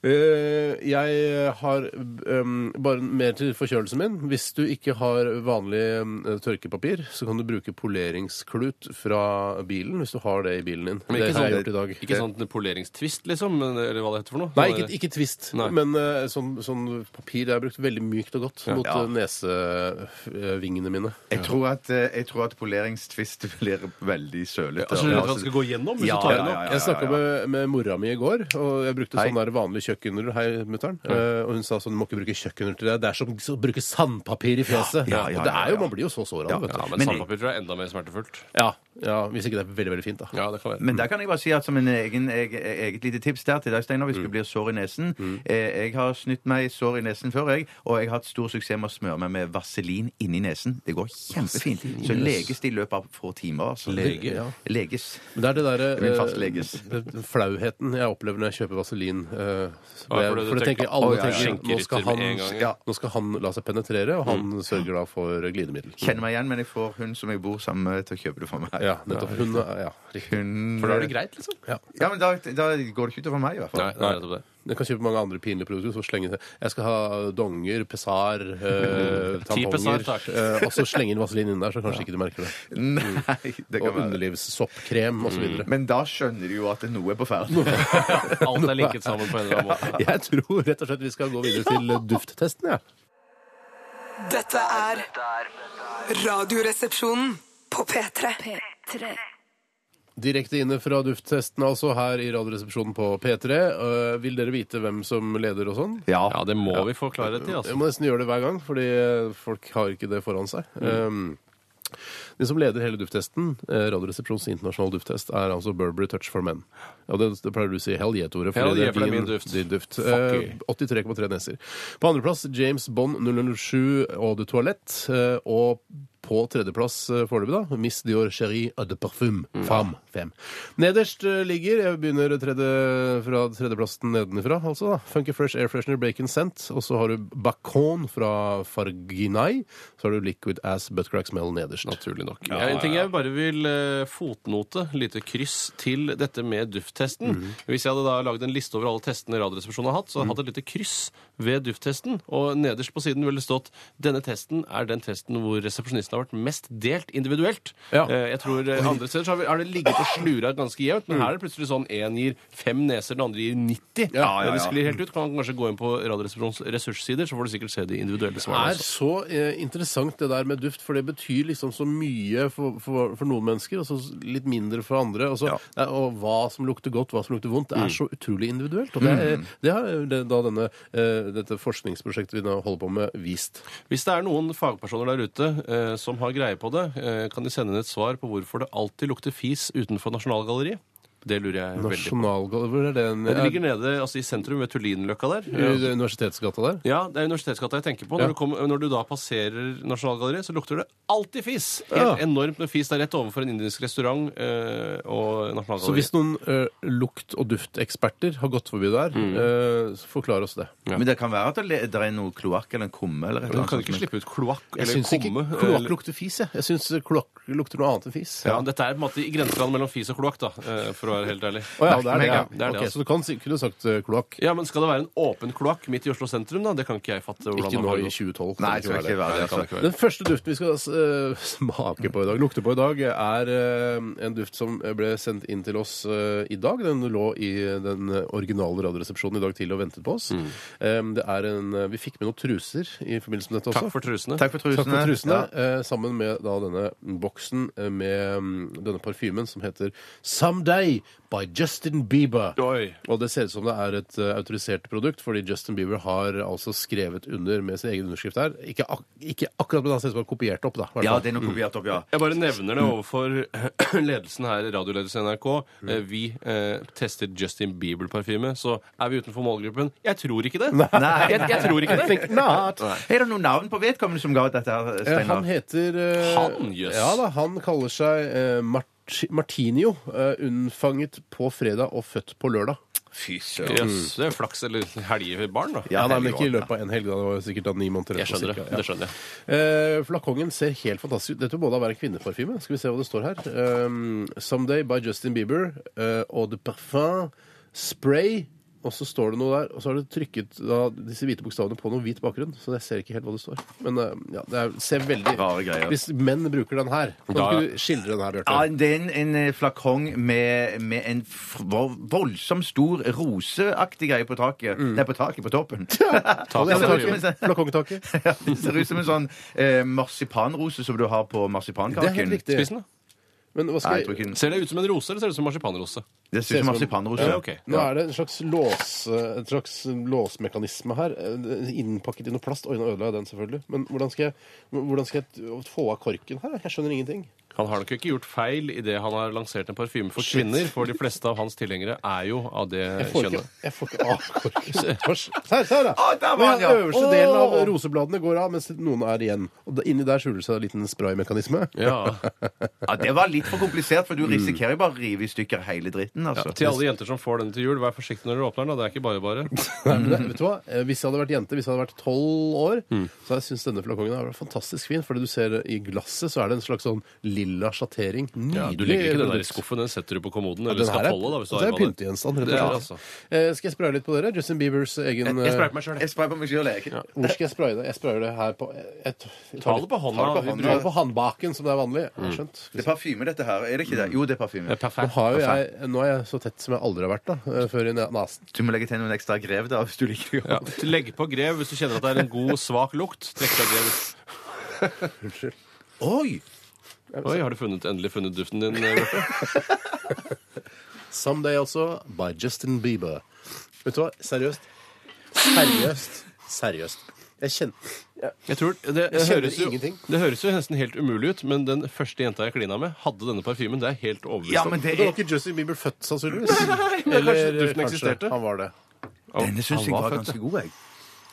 Eh, jeg har um, bare mer til forkjølelsen min. Hvis du ikke har vanlig um, tørkepapir, så kan du bruke poleringsklut fra bilen hvis du har det i bilen din. Men det ikke har jeg sånn, gjort i dag. ikke sånn poleringstvist, liksom? Eller hva det heter for noe? Nei, ikke, ikke twist, Nei. men eh, sånn, sånn papir jeg har brukt veldig mykt og godt mot Ja. eh, nesevingene mine. Jeg tror at, eh, jeg tror at poleringstvist blir veldig sølete. Altså, du skal gå gjennom hvis Ja, du tar ja, den ja, opp? ja. Jeg snakka med, med mora mi i går, og jeg brukte Hei. sånn der vanlig kjøkkenrull. Hei, mutter'n. Eh, og hun sa sånn, du må ikke bruke kjøkkenrull til det. Det er som å bruke sandpapir i fjeset. Ja, ja, Og det er jo. Man blir jo så såra av det, vet Ja, du. men, Men- sandpapir tror jeg er enda mer smertefullt. Ja, ja, hvis ikke det er veldig, veldig fint, da. Ja, det kan være. Men der kan jeg bare si at som en egen, eg, eget lite tips der til deg, Steinar, hvis du blir sår i nesen. Eh, jeg har snytt meg sår i nesen før, jeg, og jeg har hatt stor suksess med å smøre meg med vaselin inni nesen. Det går kjempefint. Så leges det i løpet av få timer. Altså. Lege? Ja. Leges. Men det er det derre Min eh, den flauheten jeg opplever når jeg kjøper vaselin. eh, Jeg- for du tenker alle tenker nå skal, han, ja. nå skal han la seg penetrere, og han sørger da for glidemiddel. Kjenner meg igjen, men jeg får hun som jeg bor sammen med, til å kjøpe det for meg. Ja, nettopp. Hun, ja. Hun, For da er det greit, liksom? Ja. Ja, men da, da går det ikke utover meg, i hvert fall. Nei, det er det. Jeg kan kjøpe mange andre pinlige produkter. Så slenge Jeg skal ha donger, pesar, eh, tamponger. eh, og så slenge inn vaselin inn der, så kanskje ikke du merker det. Nei, det kan Og være. underlivssoppkrem osv. Men da skjønner du jo at noe er på ferd. Alt er linket sammen på en eller annen måte. Jeg tror rett og slett vi skal gå videre til dufttesten, jeg. Dette er Radioresepsjonen på P3. P3. Direkte inne fra dufttesten, altså, her i Radioresepsjonen på P3. Uh, vil dere vite hvem som leder og sånn? Ja. Ja, det må vi få klarhet i, Jeg altså. må nesten gjøre det hver gang, fordi eh, folk har ikke det foran seg. Um, de som leder hele dufttesten, eh, Radioresepsjonens internasjonale dufttest, er altså Burberry Touch for Men. Ja, det, det pleier du å si hell yeah, Tore. Hell det er din- min duft. Din duft. Eh, 83,3 neser. På andreplass James Bond 007 Eau de Toilette. Uh, og på tredjeplass eh, foreløpig, da, Miss Dior Cherie Eau de Parfum. Femme. Fam. Fem. Nederst eh, ligger Jeg begynner tredje, fra tredjeplassen nedenifra, altså. da, Funky Fresh Air Freshener Bacon Scent. Og så har du Bacon fra Farginai. Så har du Liquid Ass Buttcrack Smell nederst. Naturlig nok. Ja, en ting jeg bare vil eh, fotnote, lite kryss, til dette med dufttesten. Mhm. Hvis jeg hadde da lagd en liste over alle testene Radioresepsjonen har hatt, så hadde jeg hatt et lite kryss ved dufttesten. Og nederst på siden ville det stått denne testen er den testen hvor resepsjonisten har vært mest delt individuelt. Ja. Eh, Jeg tror eh, Andre steder så har det ligget og slura ganske jevnt, men her er det plutselig sånn én gir fem neser, den andre gir 90. Ja, ja, Det ja. sklir helt ut. Kan kanskje gå inn på Radioresepsjonens ressurssider, så får du sikkert se de individuelle Det er så eh, interessant det der med duft, for det betyr liksom så mye for, for, for noen mennesker, og så litt mindre for andre. Og, så, Ja. og hva som lukter godt, hva som lukter vondt. Det er så utrolig individuelt. Og det, er, det har det, da denne, dette forskningsprosjektet vi nå holder på med, vist. Hvis det er noen fagpersoner der ute eh, som har greie på det, eh, kan de sende inn et svar på hvorfor det alltid lukter fis utenfor Nasjonalgalleriet. Det lurer jeg veldig på. Hvor er den? Det ligger nede altså i sentrum ved Tullinløkka der. I Universitetsgata der? Ja, det er Universitetsgata jeg tenker på. Når, du kom, når du da passerer Nasjonalgalleriet, så lukter det alltid fis. Ja. Helt enormt med fis. Det er rett overfor en indisk restaurant øh, og Nasjonalgalleriet. Så hvis noen øh, lukt- og dufteksperter har gått forbi der, eh, så forklar oss det. Ja. Men det kan være at det det er noe kloakk eller en kumme eller et Du eller kan annet. ikke kan ikke slippe ut kloakk Jeg synes syns ikke kloakk lukter fis. Jeg, jeg syns kloakk lukter noe annet enn fis. Ja, dette er på en måte i grenseland mellom fis og kloakk, da, eh, for å være helt ærlig. Å ja, det er det, ja. Det er det, Ok, altså. Så du kan, si- kunne sagt eh, kloakk. Ja, men skal det være en åpen kloakk midt i Oslo sentrum, da? Det kan ikke jeg fatte. hvordan Ikke nå har i gått. 2012. Nei, det skal ikke være det. det kan Altså. ikke være. Den første duften vi skal eh, smake på i dag, lukte på i dag, er eh, en duft som ble sendt inn til oss eh, i dag. Den lå i den originale Radioresepsjonen i dag tidlig og ventet på oss. Mm. Eh, det er en, vi fikk med noen truser i forbindelse med dette også. Takk for trusene. Takk for trusene. Takk for trusene. Ja. Eh, sammen med da denne boksen eh, med mm, denne parfymen som heter Someday by Justin Bieber. Oi. Og det ser ut som det er et eh, autorisert produkt, fordi Justin Bieber har altså skrevet under med sin egen underskrift her. Ikke, ak ikke akkurat, men han ser ut som han har kopiert opp, da. i hvert Ja, fall. det er noe kopiert opp, ja. Jeg bare nevner det overfor ledelsen her, radioledelsen i NRK. Eh, Vi eh, tester Justin Bieber-parfyme, så er vi utenfor målgruppen. Jeg tror ikke det. Nei. Jeg, jeg tror ikke det. Think not. Er det noen navn på vedkommende som ga ut dette, her, Eh, Steinar? Han heter eh, Han, jøss. Ja da, han kaller seg eh, Mart Martinio. eh, unnfanget på fredag og født på lørdag. Fy søren. Jøss, det er flaks eller helgebarn, da. Ja, nei, men ikke i løpet av en helg. da. Det var sikkert da ni måneder Jeg skjønner det. cirka. Ja. Det skjønner jeg. Eh, flakongen ser helt fantastisk ut. Dette må da være en kvinneparfyme. Skal vi se hva det står her. Um, 'Someday' by Justin Bieber. Uh, Eau de parfum. Spray. Og så står det noe der, og så har du trykket da, disse hvite bokstavene på noe hvit bakgrunn. Så jeg ser ikke helt hva det står. Men uh, ja, det er, ser veldig Rare greier. Hvis menn bruker den her Kan Da- ikke du skildre den her, Ja, det er en, en eh, flakong med, med en f- vo- voldsomt stor roseaktig greie på taket. Mm. Nei, på taket, på toppen. Flakongtaket. Flakongtaket. Ja, det ser ut som en sånn eh, marsipanrose som du har på Det er marsipankaken. helt riktig. Spis den, da. Men hva Nei, skal jeg tror jeg ikke den Ser det ut som en rose, eller ser det ut som marsipanrose? Det ser ut som marsipanrose. Ja, ok. Nå er det en slags, lås, en slags låsmekanisme her. eh, Innpakket i noe plast. Oi, nå ødela jeg den, selvfølgelig. Men hvordan skal jeg, hvordan skal jeg få av korken her? Jeg skjønner ingenting. Han har nok ikke gjort feil i det han har lansert en parfyme for kvinner, for de fleste av hans tilhengere er jo av det kjønnet. jeg får ikke av korken. Se her, da! Ja. Øverste delen av rosebladene går av, mens noen er igjen. Og inni der skjuler det seg en liten spraymekanisme. Ja. Ja, Det var litt for komplisert, for du Mm. risikerer jo bare å rive i stykker hele dritten. altså. Til alle jenter som får den til jul, vær forsiktig når dere åpner den. da. Det er ikke bare bare. Nei, vet du hva? Eh, Hvis jeg hadde vært jente, hvis jeg hadde vært tolv år, så hadde jeg syntes denne flakongen var fantastisk fin. Fordi du ser i glasset, så er det en slags sånn lilla sjattering. Nydelig. Ja, du legger ikke den der i skuffen, den setter du på kommoden. Ja, Eller er- da, hvis du har det er arva pyntegjenstand, rett og er slett. altså. Eh, Skal jeg spraye litt på dere? Justin Biebers egen Jeg eh, sprayer på meg sjøl, Jeg sprayer på meg selv, jeg. Hvor skal jeg spraye det? Jeg sprayer det her på jeg, jeg, Ta det på hånda. Ta det på, hånda. Ta det på håndbaken, som det er vanlig. Jeg har skjønt. Det er parfyme, dette her. Er det ikke det? Jo, det er parfyme. Nå, perfekt. har jo jeg, nå er jeg så tett som jeg aldri har vært da, eh, før i nesen. Du må legge til noen ekstra grev, da, hvis du liker det. Ja. Legg på grev hvis du kjenner at det er en god, svak lukt. Trekk deg grev. Unnskyld. Oi! Oi, har du funnet, endelig funnet duften din, Bjarte? Someday also by Justin Bieber. Vet du hva? Seriøst. Seriøst. Seriøst. Jeg kjenner Jeg tror det, Jeg høres jo, ingenting. det høres jo nesten helt umulig ut, men den første jenta jeg klina med, hadde denne parfymen. Det er helt overbevist Ja, om. men det Det var er ikke Justin Bieber født, sannsynligvis. Eller kanskje duften eksisterte? Han var det. Denne syns jeg var var ganske god, jeg.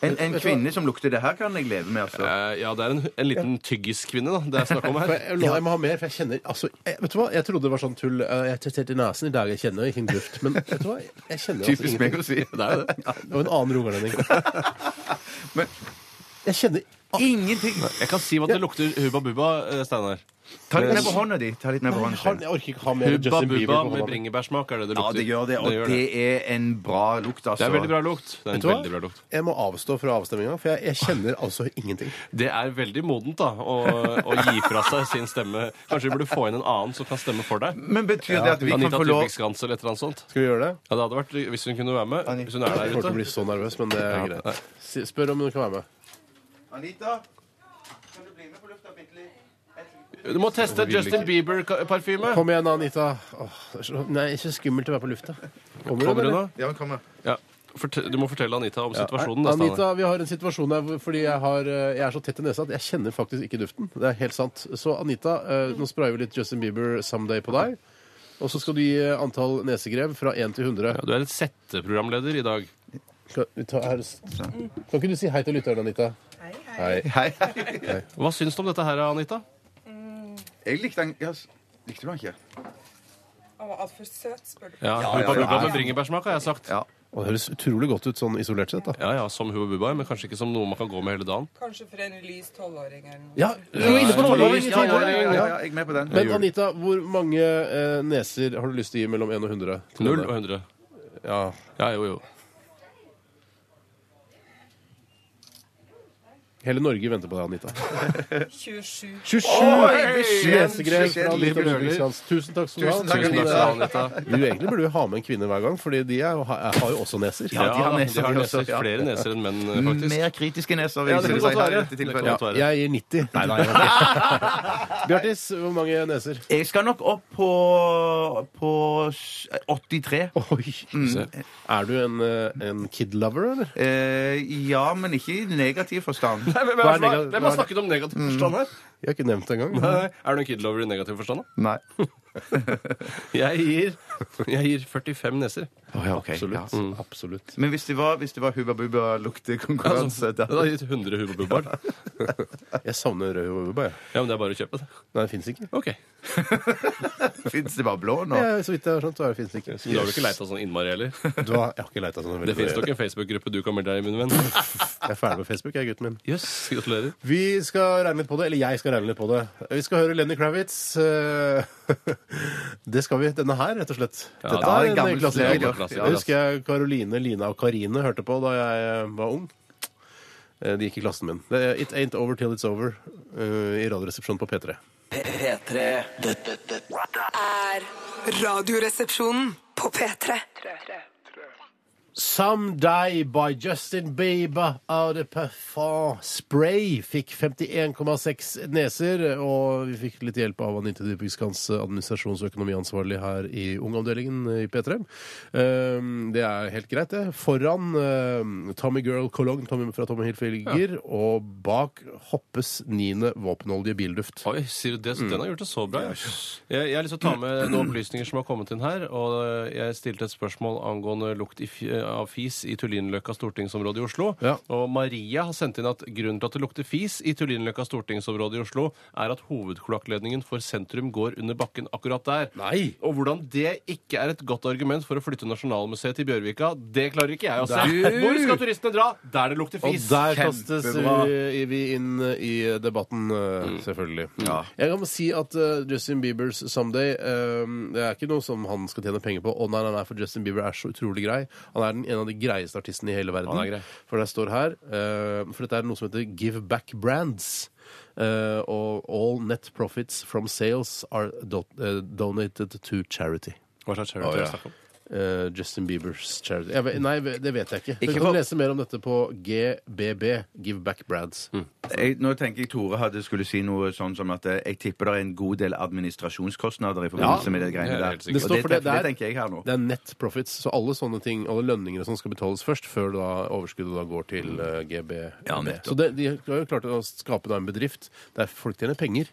En, en kvinne som lukter det her, kan jeg leve med, altså. Eh, Ja, det er en, en liten tyggiskvinne da, det er snakk om For her. jeg, jeg må ha mer, for jeg kjenner altså, jeg, Vet du hva? Jeg trodde det var sånn tull. eh, Jeg testerte i nesen i dag, jeg kjenner ikke en duft. Men vet du hva? Jeg kjenner altså Typisk meg å si. Det er det. Var en annen rogalending. Men Jeg kjenner ingenting! Jeg kan si hva det lukter Hubba Bubba, eh, Steinar. Ta litt ned på hånda di. Ta litt ned på hånda di. jeg orker ikke ha mer Hubba Justin Bieber Bubba på med hånda bringebærsmak er det det Ja, lukter. det gjør det. Og gjør det er en bra lukt, altså. Det er veldig bra lukt. Det er Vet en du veldig bra lukt. Jeg må avstå fra avstemminga, for jeg, jeg kjenner altså ingenting. Det er veldig modent da, å, å gi fra seg sin stemme. Kanskje vi burde få inn en annen som kan stemme for deg? Men betyr det at vi kan Anita få lov Skans eller et eller annet sånt. Skal vi gjøre det? Ja, det hadde vært Hvis hun kunne være med. Hvis hun er Jeg kommer til å bli så nervøs, men det er greit. Si- Spør om hun kan være med. Anita, kan du bli med på lufta bitte litt? Du må teste Justin Bieber-parfyme. Kom igjen, Anita. Åh, det er så, nei, ikke skummelt å være på lufta. Kommer Kommer du eller? Ja, men kom her. Ja. Du må fortelle Anita om Ja. situasjonen. da, Anita, vi har en situasjon der fordi jeg, har, eh, jeg er så tett i nesa at jeg kjenner faktisk ikke duften. Det er helt sant. Så Anita, eh, nå sprayer vi litt Justin Bieber 'Someday' på deg. Og så skal du gi eh, antall nesegrev fra 1 til 100. Ja, du er litt setteprogramleder i dag. Skal vi ta her? Kan ikke du si hei til lytteren, Anita? Hei, hei. Hei. Hei. Hva syns du om dette her, Anita? Jeg likte den ja, Likte du den ikke? Han var altfor søt, spør du. Ja, ja, ja, ja. med bringebærsmak, har jeg sagt. Ja. Og det høres utrolig godt ut sånn isolert sett. da. Ja, ja, som Hubba Bubba, men kanskje ikke som noe man kan gå med hele dagen. Kanskje for en lys tolvåring eller noe. Ja, du er inne på noe! Ja, ja, ja, ja, ja, jeg er med på den. Men Anita, hvor mange eh, neser har du lyst til å gi mellom 1 og 100? 0 og 100. Ja. Ja, jo, jo. Hele Norge venter på deg, Anita. 27. 27 beskjeden, fra Anita. Ludvigsdans. Tusen takk skal du ha. Tusen takk, Anita. Du, egentlig burde jo ha med en kvinne hver gang, fordi de er, har, har jo også neser. Ja, de har neser, de har neser. Flere neser enn menn, eh, faktisk. Mer kritiske neser, vil Ja, det si godt her i dette tilfellet. Jeg gir 90. Nei, nei. Bjartis, hvor mange neser? Jeg skal nok opp på, på 83. Oi. Er du en, eh, en kid lover, eller? Eh, ja, men ikke i negativ forstand. Nei, hvem, er hvem, negativ- hvem har snakket om negativ forstand her? Jeg har ikke nevnt det engang. Nei, Er du en kidlover i negativ forstand? da? Nei. Jeg gir, jeg gir 45 neser. Å, ja, okay. Absolutt. ja. Mm. Absolutt. Men hvis det var, hvis det var Hubba Bubba luktekonkurranse Det hadde gitt 100 Hubba Bubba. Jeg savner rød hubba, Bubba. Ja, men det er bare å kjøpe det. Nei, det fins ikke. Ok. Fins det bare blå nå? Ja, så vidt jeg har skjønt, så fins det ikke. Så du har vel ikke leita sånn innmari heller? Du har, jeg har ikke leita sånn. Det fins nok en Facebook-gruppe du kan melde deg i, min venn. Jeg er ferdig med Facebook, jeg, gutten min. Jøss, gratulerer. Vi skal regne litt på det, eller jeg skal regne litt på det. Vi skal høre Lenny Kravitz. eh, Det skal vi. Denne her, rett og slett. Ja, Dette det er er en en gammel klassiker. Slager. Det husker jeg Karoline, Lina og Karine hørte på da jeg eh, var ung. Eh, De gikk i klassen min. Det er It Ain't Over Till It's Over eh, i Radioresepsjonen på P3. P3 Dette dette er Radioresepsjonen på P3. Someday by Justin Bieber av The Parfum Spray fikk 51,6 neser, og vi fikk litt hjelp av Anita Dybvikskans administrasjons- og økonomiansvarlig her i Ungavdelingen i P3. Um, Det er helt greit, det. Foran um, Tommy Girl Cologne Tommy fra Tommy Hilfiger, og bak hoppes niende våpenholdige bilduft. Oi, sier du det? Så den har gjort det så bra. Jeg, jeg har lyst til å ta med noen opplysninger som har kommet inn her. Og jeg stilte et spørsmål angående lukt i, fi- av fis i Tullinløkka stortingsområde i Oslo. Ja. Og Maria har sendt inn at grunnen til at det lukter fis i Tullinløkka stortingsområde i Oslo, er at hovedkloakkledningen for sentrum går under bakken akkurat der. Nei! Og hvordan det ikke er et godt argument for å flytte Nasjonalmuseet til Bjørvika, det klarer ikke jeg å se. Hvor skal turistene dra? Der det lukter fis. Og der kastes vi, vi inn i debatten, uh, selvfølgelig. Ja. Jeg kan si at uh, Justin Biebers 'Someday' uh, det er ikke noe som han skal tjene penger på. Å nei, nei, nei, for Justin Bieber er så utrolig grei. Han er den, en av de greieste artistene i hele verden. Han er grei. For det står her uh, For dette er noe som heter Give Back Brands. Uh, og all net profits from sales are do uh, donated to charity. Hva slags charity er det snakk om? Uh, Justin Biebers charity. Jeg, vet- nei, det vet jeg ikke. Ikke Du kan på- lese mer om dette på GBB, Give Back Brads. Jeg, nå tenker jeg Tore hadde skulle si noe sånn som at eh, jeg tipper det er en god del administrasjonskostnader i forbindelse Ja, med det greiene er der. helt sikkert. Det står Og for det- det, det er- tenker jeg her nå. Det er net profits, så alle sånne ting, alle lønninger og sånn skal betales først, før da overskuddet da går til uh, GB. Ja, nettopp. så det, de har jo klart å skape da en bedrift der folk tjener penger,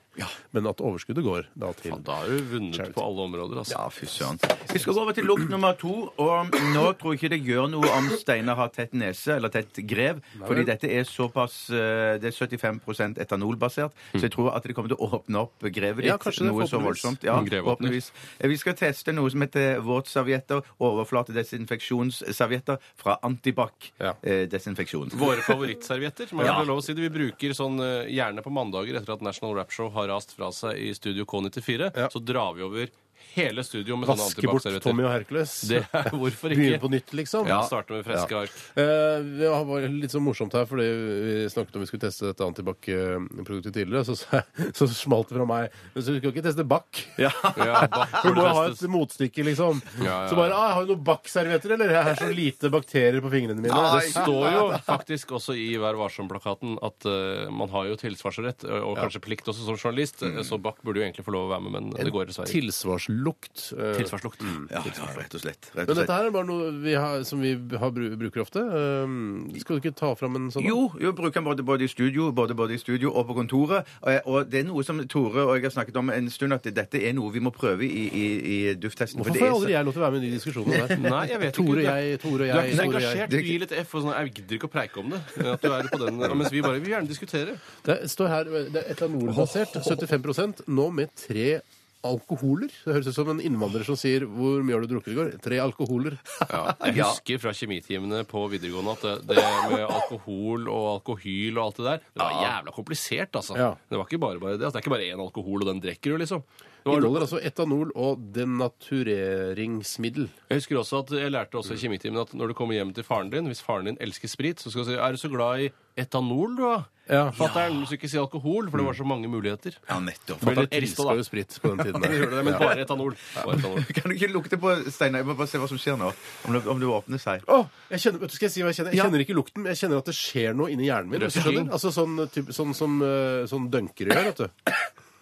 men at overskuddet går da til Da har du vunnet Charity. på alle områder, altså. Ja, fy søren. Vi skal gå over til lukt nummer to. Og nå tror jeg ikke det gjør noe om Steinar har tett nese eller tett grev. Fordi dette er såpass eh, Det er 75% etanolbasert. Så jeg tror at det kommer til å åpne opp grevet ditt Ja, kanskje det, noe så forhåpentligvis. voldsomt. Ja, grevåpner. forhåpentligvis. Eh, Vi skal teste noe som heter våtservietter. Overflatedesinfeksjonsservietter fra Antibac Ja. eh, desinfeksjon. Våre favorittservietter. som er Ja. lov å si det. Vi bruker sånn eh, gjerne på mandager etter at National Rap Show har rast fra seg i Studio K94. Ja. Så drar vi over hele studio med Vaske sånne bort antibac-servietter. Tommy og Hercules. Det er hvorfor Begynne ikke. på nytt, liksom. Ja, starte med friske ark. Eh, det var litt sånn morsomt her, fordi vi snakket om vi skulle teste dette antibac-produktet tidligere. Så, så, så smalt det fra meg Men Så skal ikke teste bakk. Ja, For du må ha et motstykke, liksom. Ja, ja, Så bare ah, 'Har du noen Back-servietter, eller?' Jeg har så lite bakterier på fingrene mine. Det står jo faktisk også i Vær varsom-plakaten at uh, man har jo tilsvarsrett, og, og kanskje plikt også som journalist, mm. så Bach burde jo egentlig få lov å være med, men det går dessverre ikke. Tilsvarslukt. eh, Tilsvarslukt. Ja, ja, rett og slett. Rett Men og dette her er bare noe vi har, som vi har, bru- bruker ofte. Um, skal du ikke ta fram en sånn? Jo, jo bruker den både, både i studio både, både i studio og på kontoret. Og, og det er noe som Tore og jeg har snakket om en stund, at dette er noe vi må prøve i, i, i dufttesten. Hvorfor for det får er aldri så- jeg lov til å være med i de diskusjonene der? Nei, jeg vet Tore, ikke. jeg, Tore, Du er ikke jeg, så Tore, jeg. engasjert. Du gir litt F og sånn Jeg gidder ikke å preike om det. At du er på den, ja, mens vi bare vil gjerne diskutere. Det står her det er etanolbasert, 75% nå med tre alkoholer. Det høres ut som en innvandrer som sier 'Hvor mye har du drukket i går?' Tre alkoholer. Ja, jeg husker fra kjemitimene på videregående at det, med alkohol og alkohyl og alt det der, det var jævla komplisert, altså. Ja. Det var ikke bare bare det. Altså, det er ikke bare én alkohol, og den drikker du, liksom. Det var, Inneholder altså etanol og denatureringsmiddel. jeg husker også at jeg lærte også i kjemitimen at når du kommer hjem til faren din, hvis faren din elsker sprit, så skal du si 'Er du så glad i etanol, du, da?' Ja. Fatter'n, skulle ikke si alkohol, for det var så mange muligheter. Ja, nettopp. Blir litt Fatter'n trist elska jo sprit på den tiden. der. gjør det, men bare etanol. Bare etanol. Kan du ikke lukte på Steinar? Jeg må bare se hva som skjer nå. Om det, om det åpner seg. Åh, jeg kjenner, vet du, skal jeg si hva jeg kjenner? Jeg Ja. kjenner ikke lukten, men jeg kjenner at det skjer noe inni hjernen min. Hvis du Røsling. skjønner? Altså sånn, typ, sånn som eh, sånn dunkere gjør, vet du.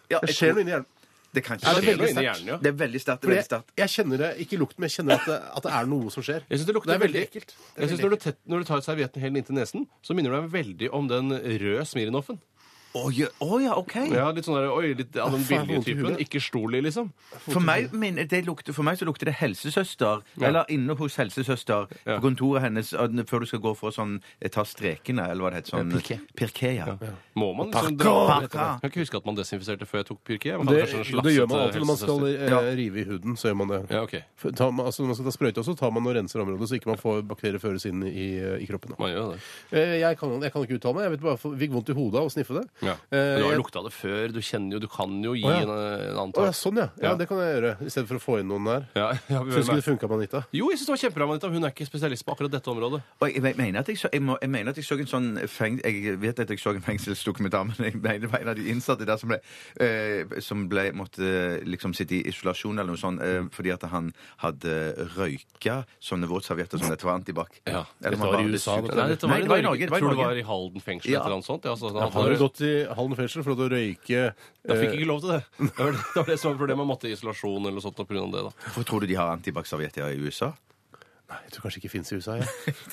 Ja, Det jeg skjer tror- noe inni hjernen. Det kan Er ikke skje. hjernen, ja. Det er veldig sterkt. Det er jeg, veldig sterkt. jeg kjenner det, ikke lukten, men jeg kjenner at det, at det er noe som skjer. Jeg synes det lukter Det er veldig veldig ekkelt. Er Jeg synes når, du tett, når du tar servietten helt inntil nesen, så minner du deg veldig om den røde Smirnoffen. Å ja, å ja, OK. Ja, litt sånn der, oi, litt av den billige typen. Ikke Ikke i, liksom. For meg, min, det lukter, for meg så lukter det helsesøster, eller inne hos helsesøster Ja. på kontoret hennes før du skal gå for sånn eh, ta strekene, eller hva det heter. Sånn, Pirké. Pirké, ja. Må man liksom dra Parka. Jeg kan ikke huske at man desinfiserte før jeg tok pirke Man Det, det gjør man alltid når man skal eh, Ja. rive i huden. så gjør man det. Ja, okay. For tar altså, når man skal ta sprøyte også, tar man og renser området, så ikke man får bakterier føres inn i, eh, i kroppen. da. Man gjør det. Eh, Jeg kan, jeg kan ikke uttale meg. Jeg vet bare, fikk vondt i hodet av å sniffe det. Ja. Eh, Men du har jo lukta det før. Du kjenner jo, du kan jo gi Å, ja. en, en annen Å, ja, sånn, ja. ja. Ja. Det kan jeg gjøre. I stedet for å få inn noen der. Ja, ja, vi Så det funka med Anita? Jo, jeg syns det var kjempebra, Anita. Hun er ikke spesialist på akkurat dette området. Og jeg, mener at jeg, så, jeg, må, jeg mener at jeg så en sånn feng, Jeg vet at jeg så en fengselsdokumentar, men jeg mener det var en av de innsatte der som ble, eh, som ble måtte liksom sitte i isolasjon eller noe sånt eh, fordi at han hadde røyka sånne våtservietter som dette var antibac. Ja. Eller Dette man var i bare USA, dette. Nei, dette var, Nei, det var i Norge. Det var i tror det Norge. var i Halden fengsel Ja. eller noe sånt. Ja, altså, Han har du gått i Halden fengsel for å røyke Da fikk eh, jeg ikke lov til det. Det var det, det, var det som var problemet. Man måtte i isolasjon eller noe sånt av det. da. Hvorfor tror du de har antibac-servietter i USA? Nei, jeg tror kanskje ikke fins i USA. Ja.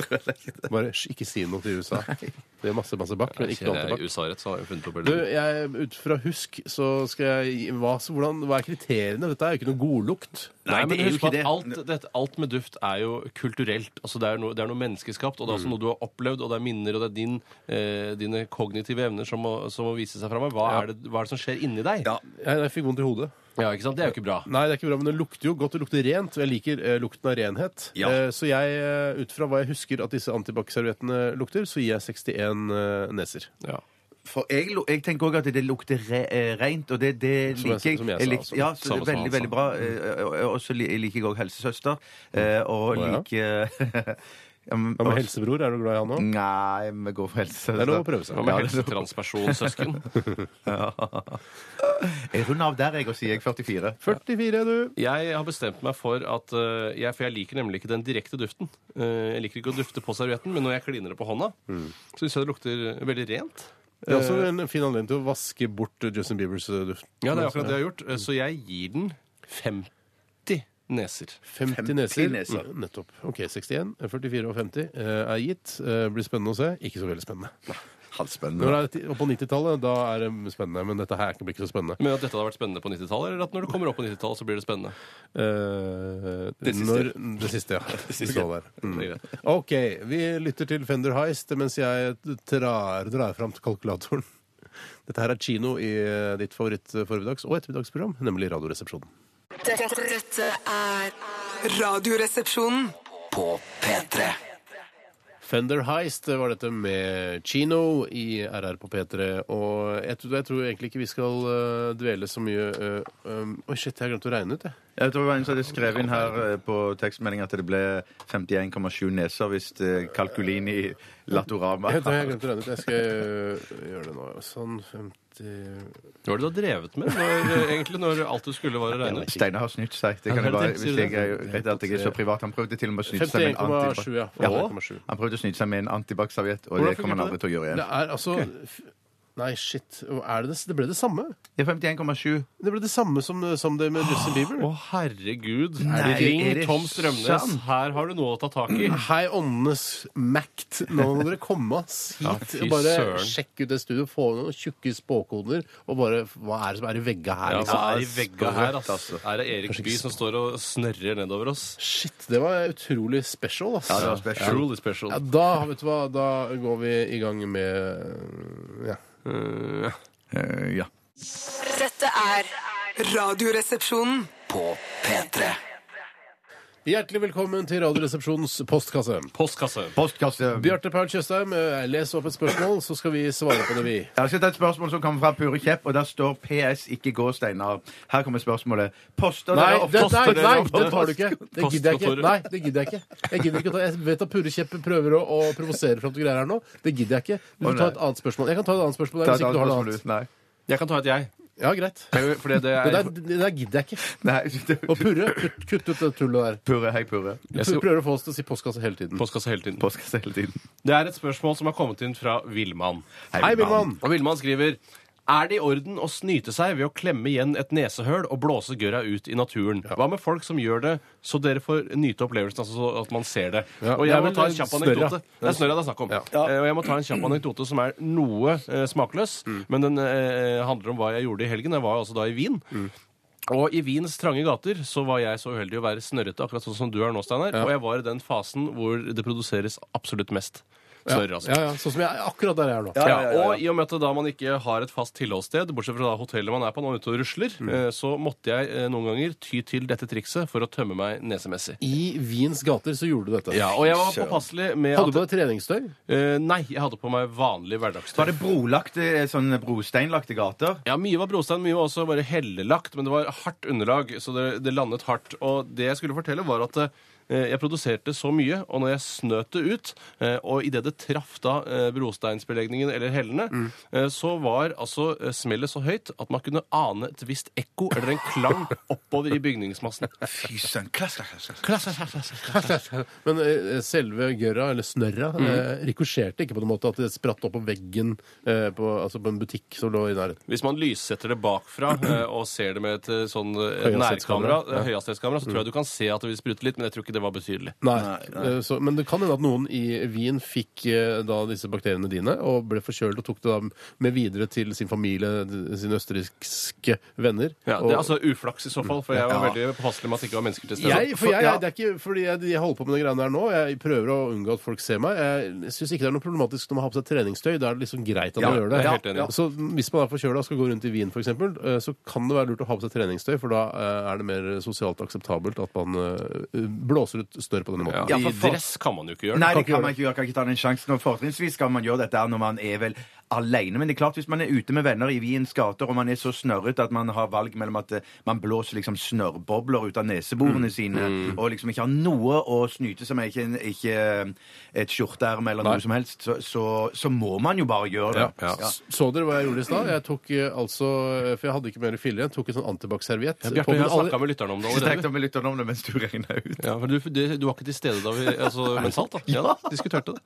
Bare sh- ikke si noe til USA. Det er masse, masse bakk, men ikke noe Kjenner jeg. USA-rett, så har jeg funnet opp Du, jeg, ut fra husk så skal jeg gi- hva, så hvordan, hva er kriteriene? Dette er jo ikke noe godlukt. Nei, Nei, men det er jo husk ikke at det. alt, dette, alt med duft er jo kulturelt. Altså det, er noe, det er noe menneskeskapt, og det er også noe du har opplevd, og det er minner, og det er din, eh, dine kognitive evner som må, som må vise seg fram. Hva, er det, hva er det som skjer inni deg? Ja. Jeg, jeg fikk vondt i hodet. Ja, ikke sant? Det er jo ikke bra. Nei, det er ikke bra, men det lukter jo godt. Det lukter rent, og jeg liker eh, lukten av renhet. Ja. Eh, så jeg, eh, ut fra hva jeg husker at disse antibac-serviettene lukter, så gir jeg 61 eh, neser. Ja. For jeg, jeg tenker òg at det lukter re, eh, rent, og det, det Som jeg- liker jeg. som jeg sa lik, også. ja, så det er som veldig, han veldig sa. bra. Eh, og- Og så li- liker jeg òg helsesøster. eh, Og Å, ja. liker ja, men- Hva med helsebror? Er du glad i han òg? Nei, vi går for helsesøster. Det er lov å prøve seg. Hva med Ja, det er helsetranspersonsøsken? Jeg runder av der, jeg, og sier jeg 44. 44, er du. Jeg har bestemt meg for at eh, jeg, For jeg liker nemlig ikke den direkte duften. Eh, jeg liker ikke å dufte på servietten, men når jeg kliner det på hånda, så syns jeg det lukter veldig rent. Det er også en fin anledning til å vaske bort Justin Biebers eh, duft. Ja, det er akkurat det jeg har gjort. Eh, Så jeg gir den 50 neser. 50 50 neser. neser. Mm, Nettopp. Ok, 61, 44 og 50 eh, er gitt. Eh, blir spennende å se. Ikke så veldig spennende. Når det er på 90-tallet, da er det spennende. Men dette her er ikke- blir ikke så spennende. Men at dette hadde vært spennende på 90-tallet, eller at når det kommer opp på 90-tallet, så blir det spennende? Uh, Det siste. Når, det siste, ja. Det siste. Mm. OK. Vi lytter til Fender Heist mens jeg drar, drar fram til kalkulatoren. Dette her er kino i ditt favoritt-formiddags- og ettermiddagsprogram, nemlig Radioresepsjonen. Dette, dette er Radioresepsjonen. På P3. Fender Heist var dette med Chino i RR på P3. Og jeg tror, jeg tror egentlig ikke vi skal eh, dvele så mye eh, um, Oi, shit, jeg har glemt å regne ut, jeg. Jeg tror det var en som hadde skrevet inn her eh, på tekstmeldinga at det ble 51,7 neser hvis eh, kalkulin i Latorama. Jeg, tror jeg har glemt å regne ut. Jeg skal gjøre det nå. Sånn 50 Hva var det du har drevet med når, eh, egentlig, når alt du skulle var å regne? Steinar har snytt seg. Det kan jeg bare, hvis jeg er redd at jeg er så privat. Han prøvde til og med å snyte seg med en 51,7, antibac. ja. Ja. Han prøvde å snyte seg med en antibac-serviett, og Hvordan det kommer han aldri til å gjøre Det er altså f- Nei, shit. Er det, det, det ble det samme. Ja, 51,7. Det ble det samme som, som det med Justin Bieber. Å, herregud. Nei, Ring er det Tom Strømnes. sant? Her har du noe å ta tak i. Hei, åndenes makt. Nå må dere komme oss hit. Ja, bare sjekk ut det studioet, få noen tjukke spåkoder, og bare Hva er det som er i vegga her? Ja, liksom? hva er i vegga her, altså? ass? Er det Erik Bye som står og snørrer nedover oss? Shit, det var utrolig special, ass. Ja, det var special. Truly special. Ja, da, vet du hva, da går vi i gang med Ja. Eh, Eh, ja. Dette er Radioresepsjonen. På P3. Hjertelig velkommen til Radioresepsjonens postkasse. Postkasse. Postkasse. Bjarte Paul Tjøstheim, eh, les opp et spørsmål, så skal vi svare på det, vi. Jeg skal ta et spørsmål som kommer fra Pure Kjepp, og der står PS, ikke gå, Steinar. Her kommer spørsmålet. Poster Nei, dere det, ofte- nei, nei, det tar du ikke. Det gidder jeg ikke. Nei, det gidder jeg ikke. Jeg gidder ikke å ta Jeg vet at Pure Kjepp prøver å, å provosere fram til greier her nå. Det gidder jeg ikke. Du Å, får ta et annet spørsmål. Jeg kan ta et annet spørsmål der, hvis et ikke du har noe annet. Nei. Jeg kan ta et jeg. Ja, greit. Fordi det Det er der, det der gidder jeg ikke. Nei. Og Purre, kutt, kutt ut det tullet der. Purre, hei, Purre. Du skal- prøver å få oss til å si postkasse hele tiden. postkasse hele tiden. Postkasse hele tiden. Det er et spørsmål som har kommet inn fra Villmann. Hei, Vilman. Og Villmann skriver er det i orden å snyte seg ved å klemme igjen et nesehøl og blåse gørra ut i naturen? Hva med folk som gjør det så dere får nyte opplevelsen, altså så at man ser det? Ja, og jeg må ta en kjapp anekdote. Det er snørra det er snakk om. Ja. Eh, Og jeg må ta en kjapp anekdote som er noe eh, smakløs, men den eh, handler om hva jeg gjorde i helgen. Jeg var altså da i Wien. Og i Wiens trange gater så var jeg så uheldig å være snørrete, akkurat sånn som du er nå, Steinar. Og jeg var i den fasen hvor det produseres absolutt mest altså. Ja, ja, sånn som jeg akkurat der jeg er nå. Ja, Og i og med at da man ikke har et fast tilholdssted, bortsett fra da hotellet man er på når man er ute og rusler, mm. så måtte jeg eh, noen ganger ty til dette trikset for å tømme meg nesemessig. I Wiens gater så gjorde du dette. Ja, Og jeg var påpasselig med Hadde du på deg treningstøy? eh, Nei, jeg hadde på meg vanlig hverdagstøy. Var det brolagte, sånn brosteinlagte gater? Ja, Mye var brostein, mye var også bare hellelagt, men det var hardt underlag, så det, det landet hardt. Og det jeg skulle fortelle, var at eh, jeg produserte så mye, og når jeg snøt det ut, eh, og idet det traff da eh, brosteinsbelegningen eller hellene, mm. så var altså eh, smellet så høyt at man kunne ane et visst ekko eller en klang oppover i bygningsmassen. Fy søren. Men eh, selve gørra, eller snørra, Mm. eh, rikosjerte ikke på noen måte at det spratt opp på veggen eh, på, altså på en butikk som lå i nærheten. Hvis man lyssetter det bakfra eh, og ser det med et eh, sånn eh, Høyhastighetskamera. nærkamera, eh, høyhastighetskamera, så tror jeg du kan se at det vil sprute litt, men jeg tror ikke det var betydelig. Nei. Eh, Så, men det kan hende at noen i Wien fikk eh, da disse bakteriene dine og ble forkjølet og tok det da med videre til sin familie, d- sine østerrikske venner. Ja, Og- det er altså uflaks i så fall, for jeg var Ja. veldig påpasselig med at det ikke var mennesker til stede. jeg, for jeg, jeg, det er ikke fordi jeg, jeg holder på med de greiene der nå. Jeg prøver å unngå at folk ser meg. Jeg syns ikke det er noe problematisk når man har på seg treningstøy. Da er det liksom greit at Ja, man gjør det. jeg er helt enig. Ja. Så hvis man er forkjøla og skal gå rundt i Wien f.eks., så kan det være lurt å ha på seg treningstøy, for da eh, er det mer sosialt akseptabelt at man eh, blåser ut større på denne måten. Ja, Ja, I for- dress kan man jo ikke gjøre det. Nei, det. det kan man ikke gjøre. Kan ikke ta den sjansen. Og Fortrinnsvis skal man gjøre dette her når man er vel alene. Men det er klart, hvis man er ute med venner i Wiens gater, og man er så snørrete at man har valg mellom at eh, man blåser liksom snørrbobler ut av neseborene sine, og liksom ikke har noe å snyte seg med, ikke, en- ikke et skjorteerme eller noe som helst, så, så, så må man jo bare gjøre det. Ja. S- Så dere hva jeg gjorde i stad? Jeg tok eh, altså For jeg hadde ikke mer filler igjen. Tok en sånn antibac-serviett. Ja, Bjarte, På- jeg har snakka med lytterne om det Så tenkte allerede. jeg med lytterne om det mens du regna ut. Ja, for du, du, du var ikke til stede da vi altså, mentalt, da? Ja, da, diskuterte det.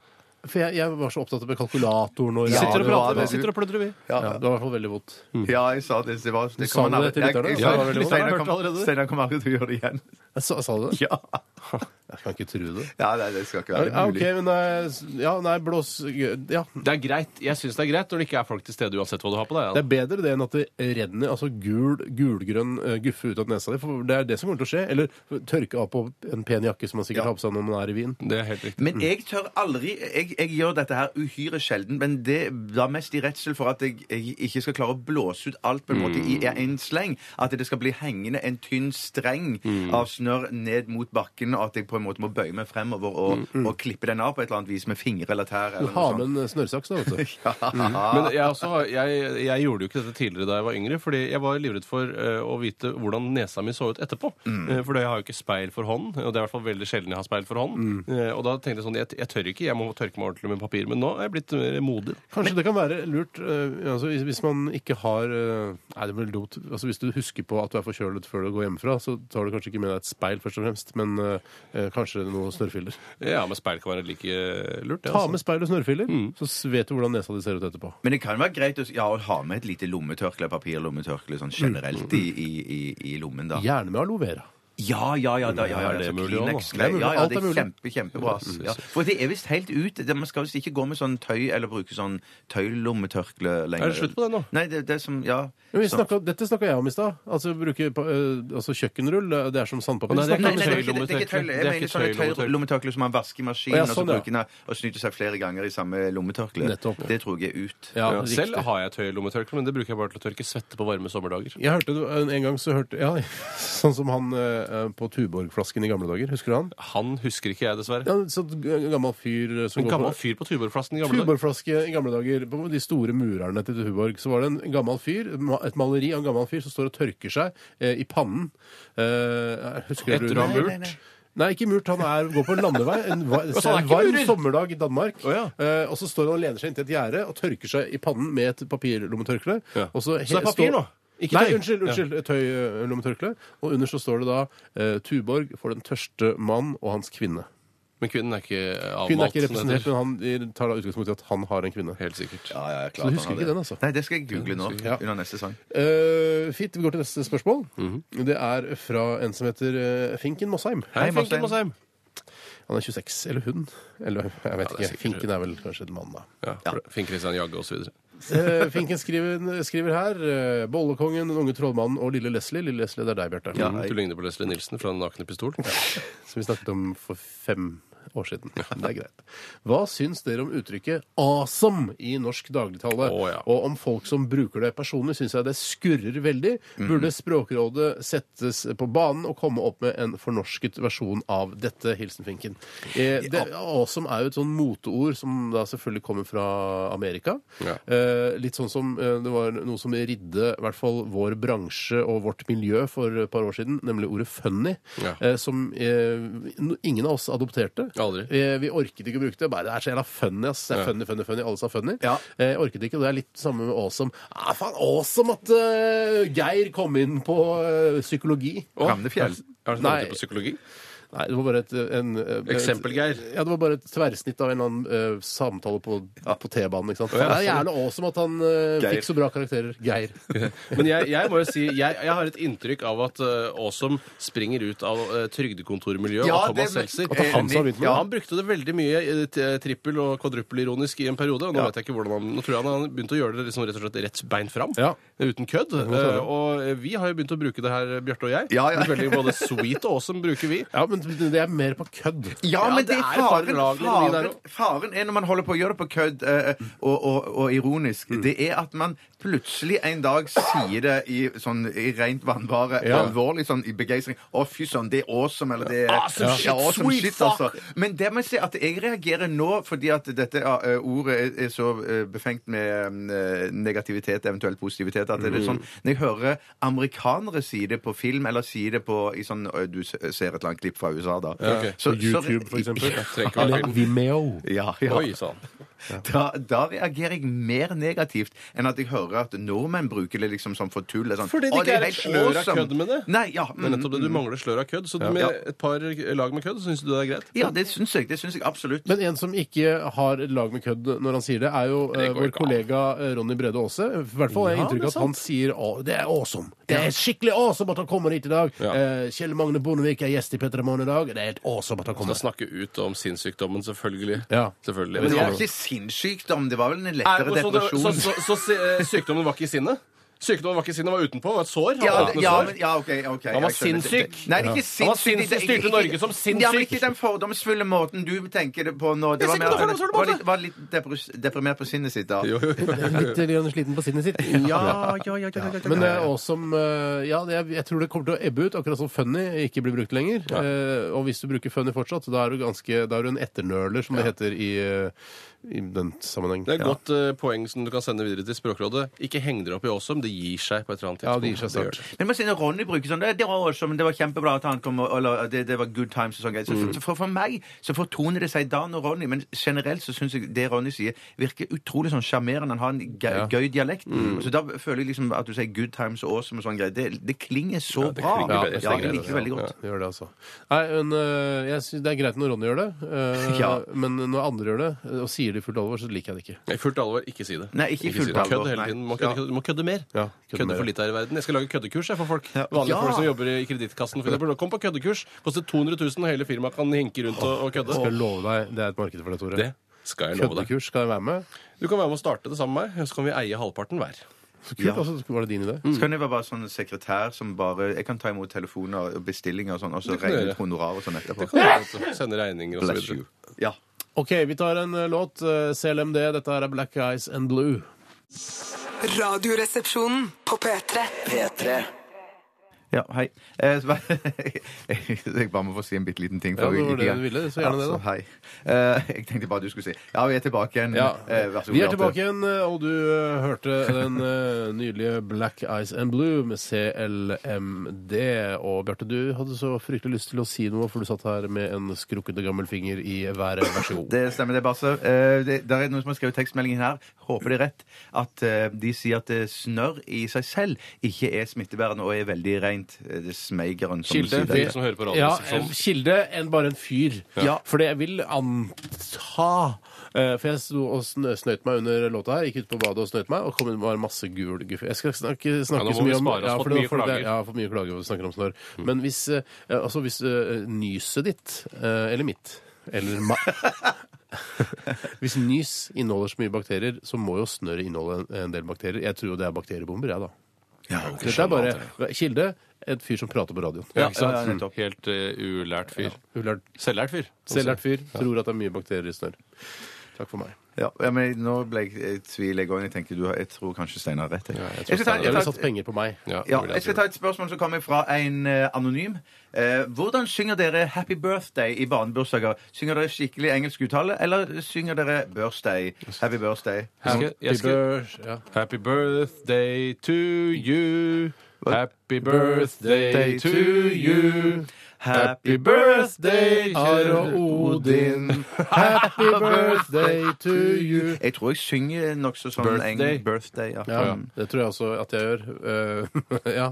For jeg, jeg var så opptatt med kalkulatoren og Ja, Sitter og det var prater, det. sitter og pludrer, vi. Ja, det var i hvert fall veldig vondt. Ja, jeg sa det. det, var, det sa kan det til aldri- lytterne? Jeg- Ja, det var veldig vondt. Steinar Jeg har hørt kom- allerede. Steinar kommer aldri til å gjøre det igjen. Sa, sa du det? Ja, Jeg kan ikke tro det. ja nei, det skal ikke være Ja, ok, mulig. men nei, ja, nei, blås Ja. Det er greit. Jeg syns det er greit når det ikke er folk til stede uansett hva du har på deg. Det er bedre det enn at det renner altså gul, gulgrønn eh, guffe ut av nesa di. For det er det som kommer til å skje. Eller tørke av på en pen jakke som man sikkert Ja. har på seg når man er i Wien. Det er helt riktig. Men jeg tør aldri jeg, jeg gjør dette her uhyre sjelden, men det var mest i redsel for at jeg, jeg ikke skal klare å blåse ut alt på en måte i en sleng. At det skal bli hengende en tynn streng av snørr ned mot bakken, og at jeg på en måte må bøye meg fremover og, og klippe den av på et eller annet vis med finger eller tær. Du har med en snørrsaks, da, vet du. Men jeg, også, jeg, jeg gjorde jo ikke dette tidligere da jeg var yngre, fordi jeg var livredd for uh, å vite hvordan nesa mi så ut etterpå. Uh, for jeg har jo ikke speil for hånd, og det er i hvert fall veldig sjelden jeg har speil for hånd. Uh, og da tenkte jeg sånn, jeg, jeg tør ikke, jeg må tørke meg ordentlig med papir. Men nå er jeg blitt mer modig. Kanskje det kan være lurt eh, altså hvis, hvis man ikke har eh, Nei, det blir dumt. Altså Hvis du husker på at du er forkjølet før du går hjemmefra, så tar du kanskje ikke med deg et speil, først og fremst, men eh, eh, kanskje noe snørrfiller. Ja, men speil kan være like lurt. det, Ta altså. med speil og snørrfiller, så s- vet du hvordan nesa di ser ut etterpå. Men det kan være greit å, ja, å ha med et lite lommetørkle, papirlommetørkle, sånn generelt i, i, i, i lommen, da. Gjerne med aloe vera. Ja, ja, ja. Da, ja, ja, Er det mulig også. Det er mulig. Ja, ja, Alt det er er mulig. kjempe, kjempebra. Ja. For det er visst helt ut. Det- Man skal visst ikke gå med sånn tøy eller bruke sånn tøylommetørkle lenger. Er det slutt på det nå? Nei, det, det som Ja. Ja, vi Så- snakket, dette snakka jeg om i stad. Altså, bruke pa- øh, altså kjøkkenrull. eh, Det er som sandpapir. Nei, det er Nei, nei, det er ikke, det er ikke Jeg er mener ikke sånne tøylommetørkle. tøylommetørkle som man vasker i maskinen, Å, ja, og så sånn, ja. bruker den og snyter seg flere ganger i samme lommetørkle. Nettopp. Det tror jeg er ut. Ja, Ja, riktig. selv har jeg tøylommetørkle, men det bruker jeg bare til å tørke svette på varme sommerdager. Jeg hørte det- en, gang så hørte Ja, sånn som han eh, eh, på Tuborg-flasken i gamle dager? Husker du han? Han husker ikke jeg, dessverre. Ja, så gammel fyr eh, som En går gammel på fyr på Tuborg-flassen i gamle dager. Tuborg-flaske i gamle dager. På de store murerne til Tuborg så var det en gammel fyr, ma- et maleri av en gammel fyr som står og tørker seg eh, i pannen. Eh, husker Etter du å ha murt? Nei, ikke murt. Han er, går på en landevei. En, va- så han er en ikke varm murer? sommerdag i Danmark. Å, ja. eh, og så står han og lener seg inntil et gjerde og tørker seg i pannen med et papirlommetørkle. Ja. Og så, Så det er papir nå? Ikke Nei, tøy? unnskyld. unnskyld Tøylommetørkle. Og under så står det da eh, Tuborg for den tørste mann og hans kvinne. Men kvinnen er ikke avmalt. Kvinnen er ikke representert, men han tar da utgangspunkt i at han har en kvinne. Helt sikkert. Ja, ja, Så klart du husker ikke det. den, altså? Nei, det skal jeg google nå. Ja. Under neste sang. Uh, fint. Vi går til neste spørsmål. Mhm. Det er fra en som heter eh, Finken Mossheim. Hei, Hei, Finken Mosheim. Mosheim. Han er 26. Eller hun. Eller jeg vet det er ikke. sikkert Finken er vel kanskje en mann, da. Ja, Finn Christian Jagge så Eh, Finken skriver, skriver her eh, Bollekongen, den unge trollmannen og lille Leslie. Lille Leslie, det er deg, Bjarte. Ja, Du ligner på Leslie Nilsen fra Den nakne pistol. Som vi snakket om for fem år siden. Det er greit. Hva syns dere om uttrykket 'awesome' i norsk dagligtale? Å, ja. Og om folk som bruker det personlig, syns jeg det skurrer veldig. Mhm. Burde Språkrådet settes på banen og komme opp med en fornorsket versjon av dette? Hilsen Finken. Eh, det, 'Awesome' er jo et sånn moteord som da selvfølgelig kommer fra Amerika. Ja. Eh, litt sånn som eh, det var noe som ridde i hvert fall vår bransje og vårt miljø for et par år siden, nemlig ordet 'funny', Ja. eh, som eh, ingen av oss adopterte. Aldri. Eh, vi orket ikke å bruke det. Bare, det er så jævla funny, ass. Det er Ja. funny, funny, funny. Alle sa funny. Ja. Eh, orket ikke, og det er litt samme med awesome. Ah, faen, awesome at eh, Geir kom inn på eh, psykologi. Ramnefjell. Har du Nei. på psykologi? Nei, det var bare et en, et- Eksempel, Geir. Ja, det var bare et tverrsnitt av en eller annen eh, samtale på, på T-banen. ikke sant? ja, det er gjerne awesome at han eh, Geir. fikk så bra karakterer. Geir. Men jeg, jeg må jo si, jeg, jeg har et inntrykk av at uh, Awesome springer ut av uh, trygdekontormiljøet Ja, og Thomas det- Seltzer. At det er han som har begynt med Ja, han brukte det veldig mye eh, t- trippel- og kvadruppelironisk i en periode. Og nå vet jeg ikke hvordan han, nå tror jeg han har begynt å gjøre det liksom rett og slett rett bein fram. Ja. Uten kødd. Eh, og eh, vi har jo begynt å bruke det her, Bjarte og jeg. Ja, ja. Veldig Både sweet og awesome bruker vi. Ja, men det er mer på kødd. Ja, Ja, men det det er faren, faren, faren er når man holder på å gjøre det på kødd eh, og, og, og ironisk, Mm. det er at man plutselig en dag sier det i, sånn, i rent vannbare, Ja. alvorlig sånn i begeistring. Å, fy søren, det er awesome, eller det er Awesome shit, awesome sweet shit, fuck. altså. Men det må jeg si at jeg reagerer nå fordi at dette uh, ordet er, er så uh, befengt med uh, negativitet, eventuelt positivitet, at det er Mm. sånn Når jeg hører amerikanere si det på film, eller si det på i sånn eh, Du ser et eller annet klipp fra USA, da. ok. Så- På YouTube, for eksempel. Eller. Vimeo. Ja, ja. Oi sann. Da, da reagerer jeg mer negativt enn at jeg hører at nordmenn bruker det liksom som for tull. Sånn, Fordi det «Å, ikke er et slør av kødd med det. Nei, ja. Det er nettopp det. Du mangler slør av kødd. Så med et par lag med kødd, så syns du det er greit? Ja, det syns jeg. Det syns jeg absolutt. Men en som ikke har et lag med kødd når han sier det, er jo eh, Det vår kollega eh, Ronny Brede Aase. I hvert fall har jeg Ja, inntrykk av at han sier det er awesome. Det er skikkelig awesome at han kommer hit i dag. Ja. Eh, Kjell Magne Bondevik er gjest i Petter Morgen i dag. Det er helt awesome at han Skal kommer. snakke ut om sinnssykdommen, selvfølgelig. Ja. selvfølgelig. Men det var ikke sinnssykdom. Det var vel en Er- lettere depresjon. så, så, så, så eh, sykdommen var ikke i sinnet? Sykdommen var ikke siden han den var utenpå. Det var et sår. Han Ja, var åpne ja, sår. men, ja, ok, ok. Han var jeg skjønner. sinnssyk. Nei, det er ikke Han var sinnssyk. sinns- det er styrte ikke- Norge som sinnssyk. Ja, men ikke den fordomsfulle måten du tenker det på nå. Det var, Jeg mer, sier ikke noe fordomsfull var måte. litt, var litt deprimert på sinnet sitt da. Jo, jo, jo. Litt eh, grann sliten på sinnet sitt. Ja, ja, ja, ja, ja, ja. Men det er awesome eh, Ja, det jeg tror det kommer til å ebbe ut, akkurat som funny ikke blir brukt lenger. Eh, og hvis du bruker funny fortsatt, da er du ganske Da er du en etternøler, som det heter i, eh, i den sammenheng. Det er et Ja. godt eh, poeng som du kan sende videre til Språkrådet. Ikke heng dere opp i awesome. Det gir seg på et eller annet Ja, det gir seg snart. Men man sier når Ronny bruker sånn det, det var awesome, det var kjempebra at han kom, og- eller det, det var good times og sånn greier. Så Mm. for, for, for meg så fortoner det seg Dan og Ronny, men generelt så syns jeg det Ronny sier, virker utrolig sånn sjarmerende. Han har en gøy, Ja. gøy dialekt. Mm. Så da føler jeg liksom at du sier good times og awesome og sånn greier. Det, det klinger så Ja, det bra. klinger Ja, veldig- ja, jeg greit, liker det veldig Ja, godt. det gjør det, altså. Nei, men øh, jeg synes Det er greit når Ronny gjør det, øh, Ja. men når andre gjør det, øh, og sier det i fullt alvor, så liker jeg det ikke. I fullt alvor, ikke si det. Nei, ikke i si fullt det. alvor, Kødd hele tiden. Du må kødde, du må kødde mer. Ja, kødde kødde mer, for lite her i verden. Jeg skal lage køddekurs jeg, for folk. Vanlige Ja. folk som jobber i Kredittkassen. Kom på køddekurs. Koster 200 000, og hele firmaet kan hinke rundt og, og kødde. Skal jeg love deg, det er et marked for det, Tore. Det skal jeg love deg. Køddekurs skal jeg være med. Du kan være med å starte det sammen med meg, så kan vi eie halvparten hver. Så kult, Ja. altså, var det din idé? Så kan jeg være bare sånn sekretær som bare Jeg kan ta imot telefoner og bestillinger og sånn, og så regne ut honorar og sånn etterpå. Det kan du gjøre, Sende regninger og så videre. Ja. OK, vi tar en øh, låt. øh, CLMD. Dette her er Black Eyes and Blue. Radioresepsjonen på P3. P3. Ja, hei. Eh, så jeg bare må få si en bitte liten ting. Ja, det var det du ville, så gjerne det, da. Altså, hei. Eh, jeg tenkte bare du skulle si Ja, vi er tilbake igjen. Ja. Eh, vær så god, Vi er Bjarte. tilbake igjen, og du eh, hørte den eh, nydelige Black Eyes and Blue med CLMD. Og Bjarte, du hadde så fryktelig lyst til å si noe, for du satt her med en skrukkete gammel finger i været. Vær så god. Det stemmer, det, Basse. Eh, det, der er noen som har skrevet tekstmeldingen her. Håper det er rett. At eh, de sier at eh, snørr i seg selv ikke er smittebærende og er veldig rent. Eh, Det er smeigeren som Kilde, sier det. som hører på Ja, Radioresepsjonen. en kilde enn bare en fyr. Ja. For det jeg vil anta eh, For jeg sto og snø, snøyt meg under låta her. Gikk ut på badet og snøyt meg, og kom inn var masse gul guffe. Jeg skal snakke, snakke Ja, nå må så mye om spare oss ja, for for det- mye for det- klager. Ja, for mye klager når vi snakker om snørr. Men hvis, eh, altså hvis eh, nyset ditt, eh, eller mitt, eller ma Hvis nys inneholder så mye bakterier, så må jo snørret inneholde en, en del bakterier. Jeg tror jo det er bakteriebomber, jeg, da. Dette er bare Kilde, et fyr som prater på radioen. Ja, ikke sant? Ja, ja, nettopp. Helt eh, ulært fyr. Ulært Selvlært fyr. Selvlært fyr tror at det er mye bakterier i snørr. Takk for meg. Ja, ja, men nå ble jeg i tvil jeg òg. Jeg tenker du har, jeg tror kanskje Steinar har rett. jeg. Jeg, Jeg skal ta- jeg jeg ville tar- satt penger på meg. Ja, Ja, jeg skal ta et spørsmål som kommer fra en eh, anonym. Eh, hvordan synger dere 'Happy Birthday' i barnebursdager? Synger dere skikkelig engelsk uttale, eller synger dere 'birthday'? Happy birthday. Jeg skal, jeg skal, ja. Happy birthday to you. Happy birthday to you. Happy birthday, kjære Odin. Happy birthday to you. Jeg tror jeg synger nokså sånn Birthday. eng- birthday. Ja. Ja, det tror jeg også at jeg gjør. Uh, ja.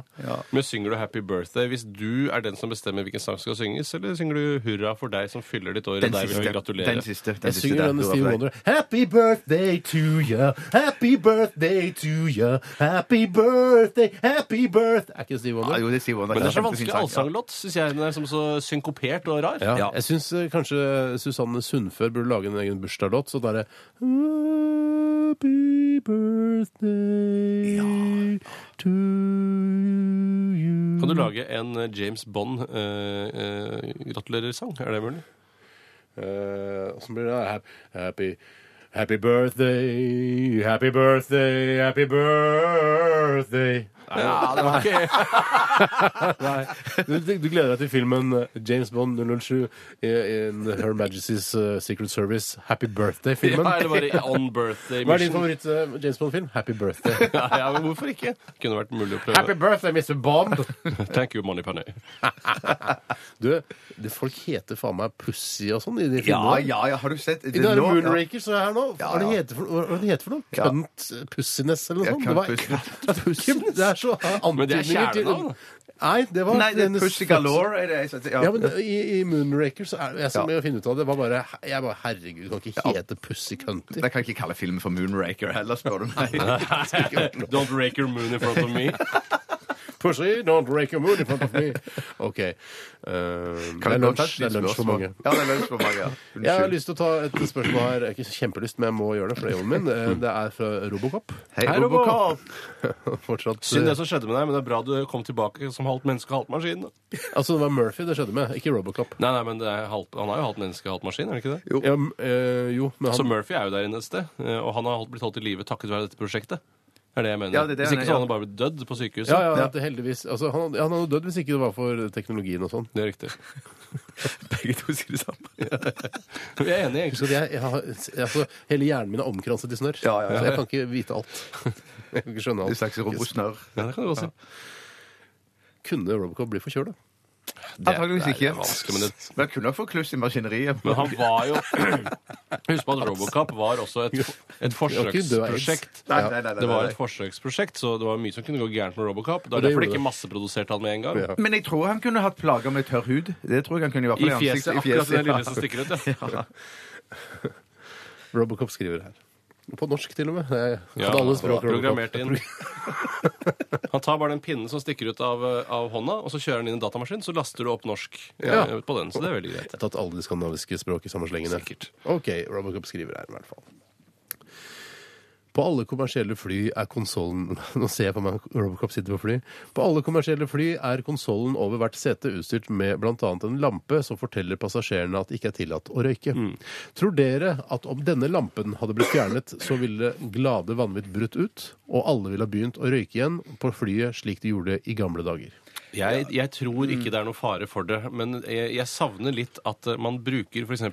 Men synger du Happy Birthday hvis du er den som bestemmer hvilken sang skal synges, eller synger du Hurra for deg som fyller ditt år, og deg vil vi gratulere? Den siste. Den Jeg siste synger denne Steve. Wonder. Happy birthday to you, happy birthday to you, happy birthday, happy birthday Er ikke Steve Wonder? jo, det er Steve Wonder. Men det er så vanskelig allsanglåt, syns jeg. Den er som så synkopert og rar. Ja. Ja. Jeg syns kanskje Susanne Sundfør burde lage en egen bursdagslåt. Så derre Happy birthday to you Kan du lage en eh, James Bond-gratulerer-sang? er det mulig? Åssen uh, blir det? Happy Happy birthday, happy birthday, happy birthday. Ja, det var ikke Nei. Du, du gleder deg til filmen eh, James Bond 007 in Her Majesty's eh, Secret Service Happy Birthday-filmen. ja, Eller bare On Birthday Hva er din favoritt eh, Bond-film? Happy Birthday. Ja, ja, men hvorfor ikke? Kunne vært mulig å Happy birthday, Mr. Bond! Thank you, Money Penny. Du, det folk heter faen meg Pussy og sånn i de filmene. ja, ja, har du sett I den der nå- Moonraker så er her nå. Hva er det ja. heter for, hva er det heter for noe? Ja. Cunt Pussiness eller noe sånt? Det var- Pussiness. Det er så Men det er antydninger til-. Nei, det var Nei, det er Pussy Galore. Er det, jeg ja. Ja, men i, i Moonraker så er jeg som Ja. å finne ut av det, var bare Jeg bare Herregud, kan ikke hete Pussy Cunty. Jeg kan ikke kalle filmen for Moonraker heller, spør du meg. Don't rake your moon in front of me. Pussy, don't rake your moon in front of me. OK. Eh, det er lunsj det er lunsj for mange. Ja, det er lunsj for mange, ja. Jeg har lyst til å ta et spørsmål her. Jeg har ikke kjempelyst, men jeg må gjøre det, for det er jobben min. Eh, Det er fra Robocop. Hei, Hei, Robocop! Fortsatt Synd det eh, som skjedde med deg, men det er bra du kom tilbake som halvt menneske og halvt maskin. Altså, det var Murphy det skjedde med, ikke Robocop. Nei, nei, men det er halvt, han er jo halvt menneske og halvt maskin, er det ikke det? Ja, m- eh, jo, men Så Murphy er jo der inne et sted, eh, og han har blitt holdt i live takket være dette prosjektet. Er det jeg mener. Ja, det er det Hvis han ikke så hadde han bare blitt dødd på sykehuset. ja, ja, det heldigvis. Altså, han, han hadde dødd hvis ikke det var for teknologien og sånn. Det er riktig. Begge to sier det samme. Vi er enige, egentlig. Så jeg, jeg, har, altså, hele hjernen min er omkranset i snørr. Ja, ja, ja. Så jeg kan ikke vite alt. Jeg kan ikke skjønne alt. alt. slags robosnørr. Ja, det kan du også si. Kunne Robocop bli forkjøla? Antakeligvis ikke. er vanskelig, men det- Men kunne nok få kluss i maskineriet. Men han var jo Husk på at Robocop var også et, et forsøksprosjekt. Nei, nei, nei, nei, Det var et forsøksprosjekt, så det var mye som kunne gå gærent med Robocop. Det er det derfor de ikke masseproduserte han med en gang. Ja. Men jeg tror han kunne hatt plager med tørr hud. Det tror jeg han kunne i hvert I fall fjeset. Akkurat den lille som stikker ut, ja. Robocop skriver her. På norsk, til og med. Jeg Ja, alle språk programmert inn. Han tar bare den pinnen som stikker ut av, av hånda, og så kjører han inn i en datamaskin, så laster du opp norsk eh, Ja. på den. Så det er veldig greit. Tatt alle de skandinaviske språk i samme slengene. Sikkert. OK, Robocop skriver her, i hvert fall. På alle kommersielle fly er konsollen Nå ser jeg på meg Robocop sitter på fly. På alle kommersielle fly er konsollen over hvert sete utstyrt med bl.a. en lampe som forteller passasjerene at det ikke er tillatt å røyke. Tror dere at om denne lampen hadde blitt fjernet, så ville glade vanvidd brutt ut, og alle ville ha begynt å røyke igjen på flyet slik de gjorde i gamle dager? Jeg, jeg tror ikke det er noe fare for det, men jeg, jeg savner litt at eh, man bruker f.eks.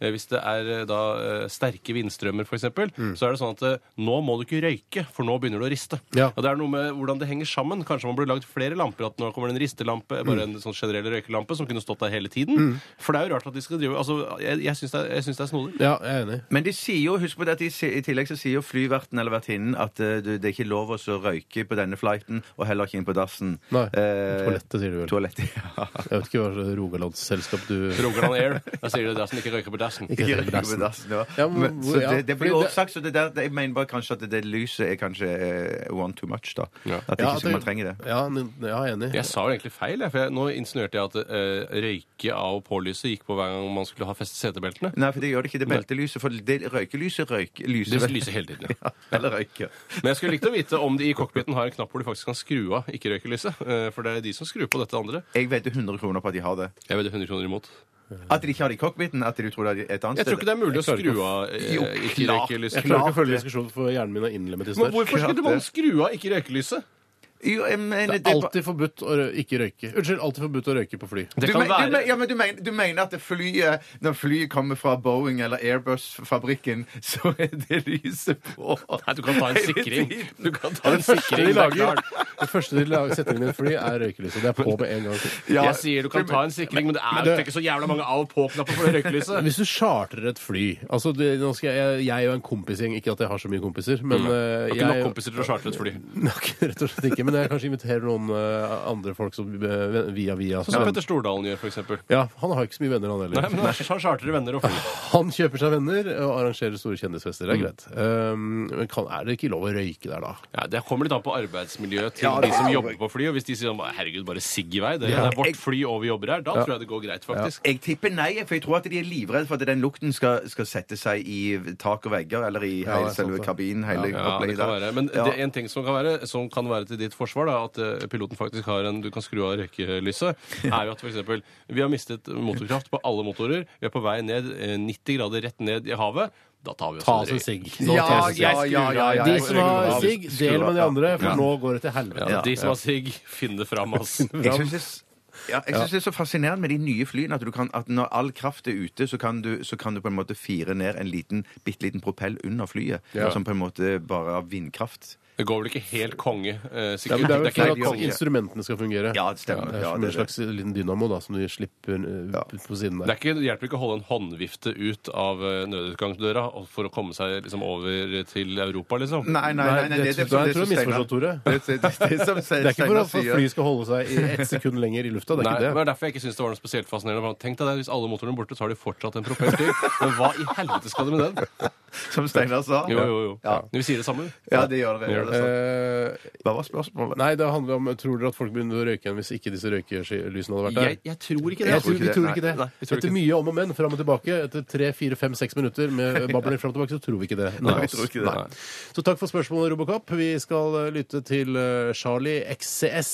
hvis det er eh, da eh, sterke vindstrømmer, f.eks., eksempel så er det sånn at eh, nå må du ikke røyke, for nå begynner det å riste. Ja. Og det er noe med hvordan det henger sammen. Kanskje man burde lagd flere lamper. At nå kommer det en ristelampe, bare en sånn generell røykelampe som kunne stått der hele tiden. For det er jo rart at de skal drive Altså, jeg, jeg syns det, er- jeg syns det er snodig. Ja, jeg er enig. Men de sier jo, husk på det at de, sier- i tillegg så sier jo flyverten eller vertinnen at eh, du, det er ikke lov å så røyke på denne flighten, og heller ikke inn på dassen. Nei. Eh, Toalettet, sier du vel. Toalettet, ja. Jeg vet ikke hva slags Rogalandsselskap du Rogaland Air. Da sier du dassen ikke røyker på dassen. Ikke røyker på dassen. ja. Ja, men Men, så ja, det, det blir også sagt, så det der, det, jeg mener bare kanskje at det, det lyset er kanskje eh, one too much, da. Ja. At Ja, ikke så man trenger det. Ja, jeg er enig. Jeg sa jo egentlig feil. Jeg, for jeg, nå insinuerte jeg at uh, røyke av pålyset gikk på hver gang man skulle ha festet setebeltene. Nei, for det gjør det ikke. Det beltelyset. For det røykelyset røyker lyser Det lyser hele tiden, ja. Ja, eller røyker. Men jeg skulle likt å vite om de i cockpiten har en knapp hvor de faktisk kan skru av ikke-røykelyset. Eh, For det er de som skrur på dette andre. Jeg vedder 100 kroner på at de har det. Jeg vedder 100 kroner imot. At de ikke har det i cockpiten? At du tror det er et annet sted? Jeg tror ikke det er mulig å skru av eh, klart. Jeg ikke-røykelyset. klarer ikke å følge diskusjonen, for hjernen min er innlemmet i Men snørr. hvorfor skulle man skru av ikke-røykelyset? Jo, jeg mener, Det er alltid forbudt å rø- ikke røyke. Unnskyld, alltid forbudt å røyke på fly. Det du, kan men- du, være men- ja, men du, mener, du mener at det flyet, når flyet kommer fra Boeing eller Airbus-fabrikken, så er det lyset på? Nei, du kan ta en sikring. Du kan ta en Det sikring. de det er lager, klart. det første de lager setter inn i et fly, er røykelyset. Det er på med en gang. Ja, Jeg sier du kan ta en sikring, men det er jo det- ikke så jævla mange av- og på-knapper for det røykelyset. Hvis du chartrer et fly altså det, nå skal jeg, jeg og en kompisgjeng Ikke at jeg har så mye kompiser, men Du eh, har ikke jeg nok kompiser til å chartre et fly. Nok, rett og slett ikke. Men jeg kanskje inviterer noen eh, andre folk som eh, via via. Sånn som Petter Stordalen gjør, for eksempel. Ja, han har ikke så mye venner, han Nei, heller. men han han chartrer venner og fly. Han kjøper seg venner og arrangerer store kjendisfester. Det er greit. Um, men kan, er det ikke lov å røyke der, da? Ja, Det kommer litt an på arbeidsmiljøet til Ja, de som er- jobber på fly. Og hvis de sier sånn, herregud, bare sigg i vei, det, Ja. det er vårt fly og vi jobber her, da tror jeg det går greit, faktisk. Jeg tipper nei, for jeg tror at de er livredde for at den lukten skal, skal sette seg i tak og vegger, eller i hele det er sant, selve det. kabinen. Hele Ja, det opplegget kan der. være. Men Ja. det er en ting som kan være, som kan være til ditt forsvar, da, at eh, piloten faktisk har en Du kan skru av røykelyset, er jo at f.eks. vi har mistet motorkraft på alle motorer. Vi er på vei ned eh, 90 grader rett ned i havet. Da tar vi oss Ta oss en sigg. Ja, ja, ja, ja, ja, De som har sigg, del med de andre, for Ja. nå går det til helvete. Ja, de som har sigg, finn det fram, ass. Ja, jeg synes det er så fascinerende med de nye flyene at, du kan, at når all kraft er ute, så kan, du, så kan du på en måte fire ned en liten, bitte liten propell under flyet, Ja. som på en måte bare har vindkraft. Det går vel ikke helt konge, eh, Ja, sikkert. men det er jo for at konge. instrumentene skal fungere. Ja, det stemmer. det er Ja, som det en er det. slags liten dynamo da, som de slipper Ja. på siden Det der. er ikke, hjelper ikke å holde en håndvifte ut av eh, nødutgangsdøra og- for å komme seg liksom, over til Europa, liksom. Nei, nei, nei. nei, det, det, tror jeg som tror jeg er misforstått, Tore. Det, det, det, det, som Det er ikke for at flyet skal holde seg i ett sekund lenger i lufta. Det er Nei, ikke det det. var derfor jeg ikke syntes det var noe spesielt fascinerende. Tenk deg det, Hvis alle motorene er borte, så har de fortsatt en propell til. Men hva i helvete skal de med den? Som Steinar sa. Jo, jo, jo. Ja. Vi sier det samme. Ja, det gjør det. det, gjør det sant. Eh, Hva var spørsmålet? nei, det handler om Tror dere at folk begynner å røyke igjen hvis ikke disse røykelysene hadde vært der? Jeg, jeg tror ikke det. Jeg tror, vi tror ikke det. nei, nei, tror Etter ikke mye om og men, fram og tilbake, etter tre, fire, fem, seks minutter med babler fram og tilbake, så tror vi ikke det. Nei, vi tror ikke det. Så takk for spørsmålet, Robocop. Vi skal eh, lytte til eh, Charlie XCS.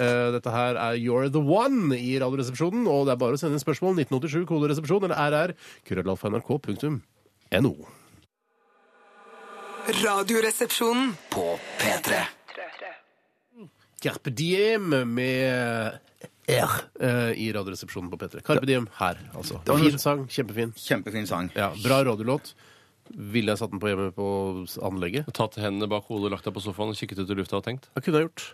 Eh, Dette her er You're the One i Radioresepsjonen, og det er bare å sende inn spørsmål 1987 koderesepsjon eller rr krøllalfa.nrk.no. Radioresepsjonen. På P3. Carpe Diem med R eh, i Radioresepsjonen på P3. Carpe Diem her, altså. var en- Fin sang, kjempefin. Kjempefin sang. Ja, Bra radiolåt. Ville jeg satt den på hjemme på anlegget? Tatt hendene bak hodet, lagt deg på sofaen og kikket ut i lufta og tenkt. Det kunne jeg gjort.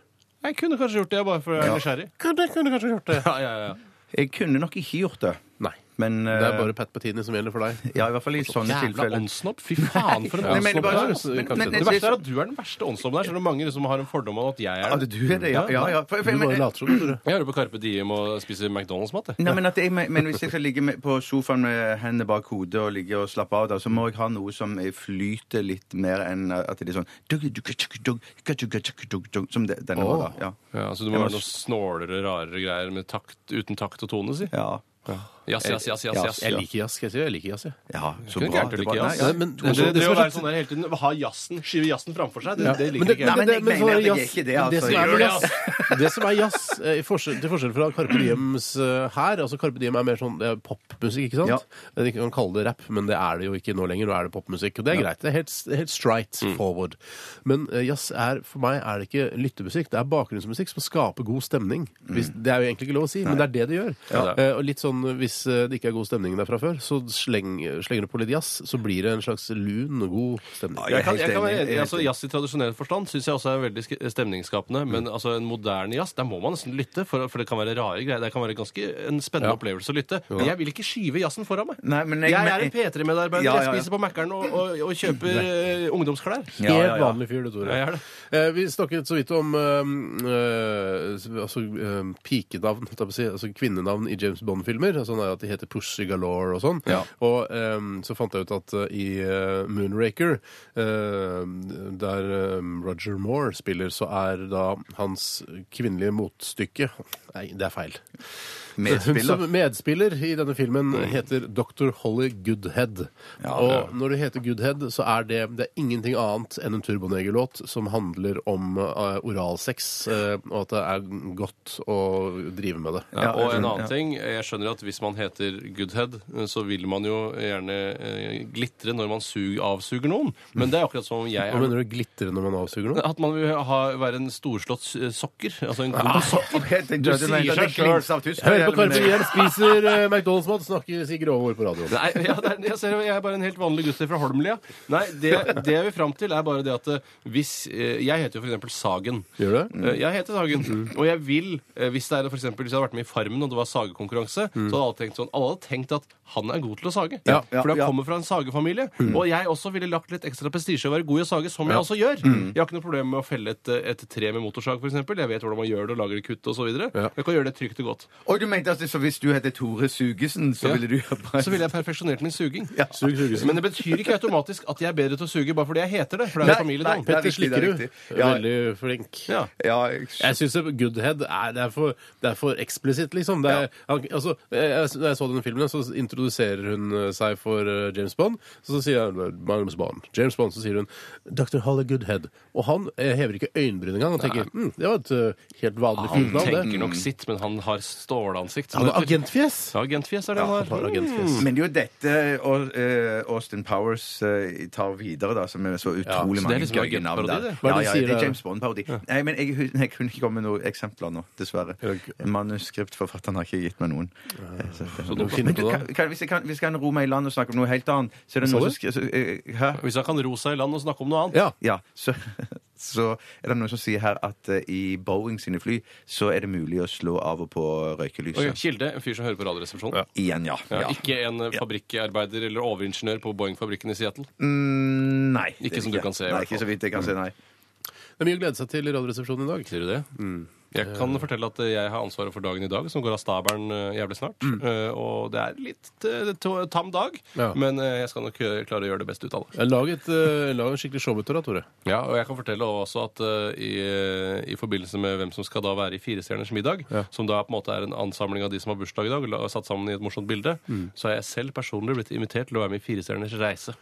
Jeg kunne kanskje gjort det, bare for jeg er nysgjerrig. Kunne, kunne kanskje gjort det. Ja, ja, ja. Jeg kunne nok ikke gjort det, Nei. Men Det er eh, bare Pat Bettini som gjelder for deg. Ja, i hvert fall i sånne Jævla tilfeller. åndssnobb. Fy faen, for en Nei, men åndssnobb bare- du er. men- men- det. Det verste er at du er den verste åndssnobben her. selv om mange som har en fordom om at jeg er Ja, det. du er det, ja. ja, ja. For, for, Du bare men, later som, Tore. Jeg hører på Carpe Diem og spiser McDonald's-mat. jeg. Nei, men, at jeg, men hvis jeg skal ligge med, på sofaen med hendene bak hodet og ligge og slappe av, da, så må jeg ha noe som flyter litt mer enn at det er sånn Som det, denne var, da. Ja. Ja, så du må være noe snålere, rarere greier med takt, uten takt og tone, si. ja. Jazz, jazz, jazz, jazz, jazz. Jeg liker jazz. Skal jeg si jeg liker jazz, jeg. Ja, så bra. Det var-. Nei, ja. Men- Det, men- det, det å være sånn der hele tiden, ha jazzen, skyve jazzen framfor seg, det, Ja, det liker ikke Nei, jeg. men jeg men så mener er at jeg er ikke det, det altså. som er Gjør det, jazz, det som er jazz, eh, i forskjell, til forskjell fra Carpe Diems eh, her altså Carpe Diem er mer sånn det er popmusikk, ikke sant? Ja. De kan kalle det rapp, men det er det jo ikke nå lenger. Nå er det popmusikk, og det er greit. Det er helt, helt straight forward. Men eh, jazz er, for meg er det ikke lyttemusikk, det er bakgrunnsmusikk som skaper god stemning. Hvis, det er jo egentlig ikke lov å si, men det er det det gjør. Ja. Eh, og litt sånn, Hvis eh, det ikke er god stemning der fra før, så sleng, slenger du på litt jazz, så blir det en slags lun og god stemning. Ja, Jeg kan, jeg kan være enig. Altså, jazz i tradisjonell forstand syns jeg også er veldig stemningsskapende. Men altså, en moderne jazz, der må man nesten lytte, for, for det kan være rare greier. Det kan være ganske en spennende Ja. opplevelse å lytte. Men jeg vil ikke skyve jazzen foran meg. Nei, men Jeg, jeg- er en P3-medarbeider. Ja, ja, ja. Jeg spiser på Mækkern og, og, og kjøper Nei. ungdomsklær. Ja, ja, Helt ja. vanlig fyr, du, Tore. Eh, vi snakket så vidt om eh, eh, altså, eh, pikenavn, altså kvinnenavn i James Bond-filmer. Sånn er at de heter Pussy Galore og sånn. Ja. Og um, så fant jeg ut at uh, i eh, Moonraker, uh, der um, Roger Moore spiller, så er da hans kvinnelige motstykke Nei, det er feil. Hun som medspiller i denne filmen heter Dr. Holly Goodhead. og når det heter Goodhead, så er det, det er ingenting annet enn en Turboneger-låt som handler om eh, oralsex, eh, og at det er godt å drive med det. Ja, og en annen ting, jeg skjønner at hvis man heter Goodhead, så vil man jo gjerne eh, glitre når man suger, avsuger noen. Men det er akkurat som om jeg Hva er mener du glitre når man avsuger noen? At man vil ha, være en storslått sokker. Altså en god sokker. Du sier seg selv. På Karpe Diem, spiser uh, McDonald's-mat, snakker i grove ord på radioen. Nei, ja, det er, jeg ser jeg er bare en helt vanlig gutt fra Holmlia. Nei, det, det jeg vil fram til, er bare det at eh, hvis eh, Jeg heter jo for eksempel Sagen. Gjør du det? Jeg heter Sagen. Og jeg vil, hvis det er for eksempel, hvis jeg hadde vært med i Farmen og det var sagekonkurranse, så hadde alle tenkt sånn Alle hadde tenkt at han er god til å sage. Ja, ja, For han ja. kommer fra en sagefamilie. Og jeg også ville lagt litt ekstra prestisje i å være god i å sage, som jeg også gjør. Jeg har ikke noe problem med å felle et, et tre med motorsag, f.eks. Jeg vet hvordan man gjør det og lager det kutt osv. Ja. Jeg kan gjøre det trygt og godt. Og du mente at så hvis du heter Tore Sugesen, så Ja. ville du bare Så ville jeg perfeksjonert min suging. Sug, Sugesen. Men det betyr ikke automatisk at jeg er bedre til å suge bare fordi jeg heter det. For det er Nei, familienavn. nei, er Petter riktig, det er Slikkerud. riktig. Ja. Veldig flink. Ja. Ja, jeg Jeg syns Goodhead er, det er, for, det er for eksplisitt, liksom. Det er, han, altså, jeg, jeg- da jeg så denne filmen, så introduserer hun eh, seg for eh, James Bond. Så, så sier han Magnus Bond. James Bond, så sier hun Dr. Holly Goodhead. Og han eh, hever ikke øyenbryn engang. Han tenker mm, det var et eh, helt vanlig Han filmnavn, det. tenker nok sitt, men han har stålansikt. som Han det heter. agentfjes! Ja, agentfjes er det Ja, han han har har. agentfjes. Men det er jo dette og, eh, Austin Powers eh, tar videre, da, som er så utrolig så det er mange liksom gøye navn der. det. Hva er det Ja, de ja, sier det er der? James Bond-parodi. Nei, men jeg, jeg kunne ikke komme med noen eksempler nå, dessverre. Manuskriptforfatteren har ikke gitt meg noen. Eh, så- Så du finner Men på det. kan, kan, hvis, jeg kan, hvis jeg kan ro meg i land og snakke om noe helt annet, så er det noe som så, eh, Hæ? Hvis han kan ro seg i land og snakke om noe annet. Ja. Ja, så, så er det noen som sier her at eh, i Boeing sine fly så er det mulig å slå av og på røykelyset. Kilde, en fyr som hører på Radioresepsjonen. Ja. Igjen, ja. Ja, ja. Ikke en eh, fabrikkarbeider eller overingeniør på Boeing-fabrikken i Seattle. Mm, nei. Ikke det er som du kan se, i Nei, hvert ikke fall. så vidt jeg kan se, nei. Det er mye å glede seg til i Radioresepsjonen i dag. Sier du det? Jeg kan fortelle at jeg har ansvaret for dagen i dag, som går av stabelen eh, jævlig snart. Eh, Og det er litt eh, tam dag, Ja. men jeg skal nok klare å gjøre det beste ut av det. Lag, et, uh, lag en skikkelig show ut av det, Tore. Ja, og jeg kan fortelle også at uh, i, i forbindelse med hvem som skal da være i Firestjerners middag, Ja. som da på en måte er en ansamling av de som har bursdag i dag, og satt sammen i et morsomt bilde, så har jeg selv personlig blitt invitert til å være med i Firestjerners reise.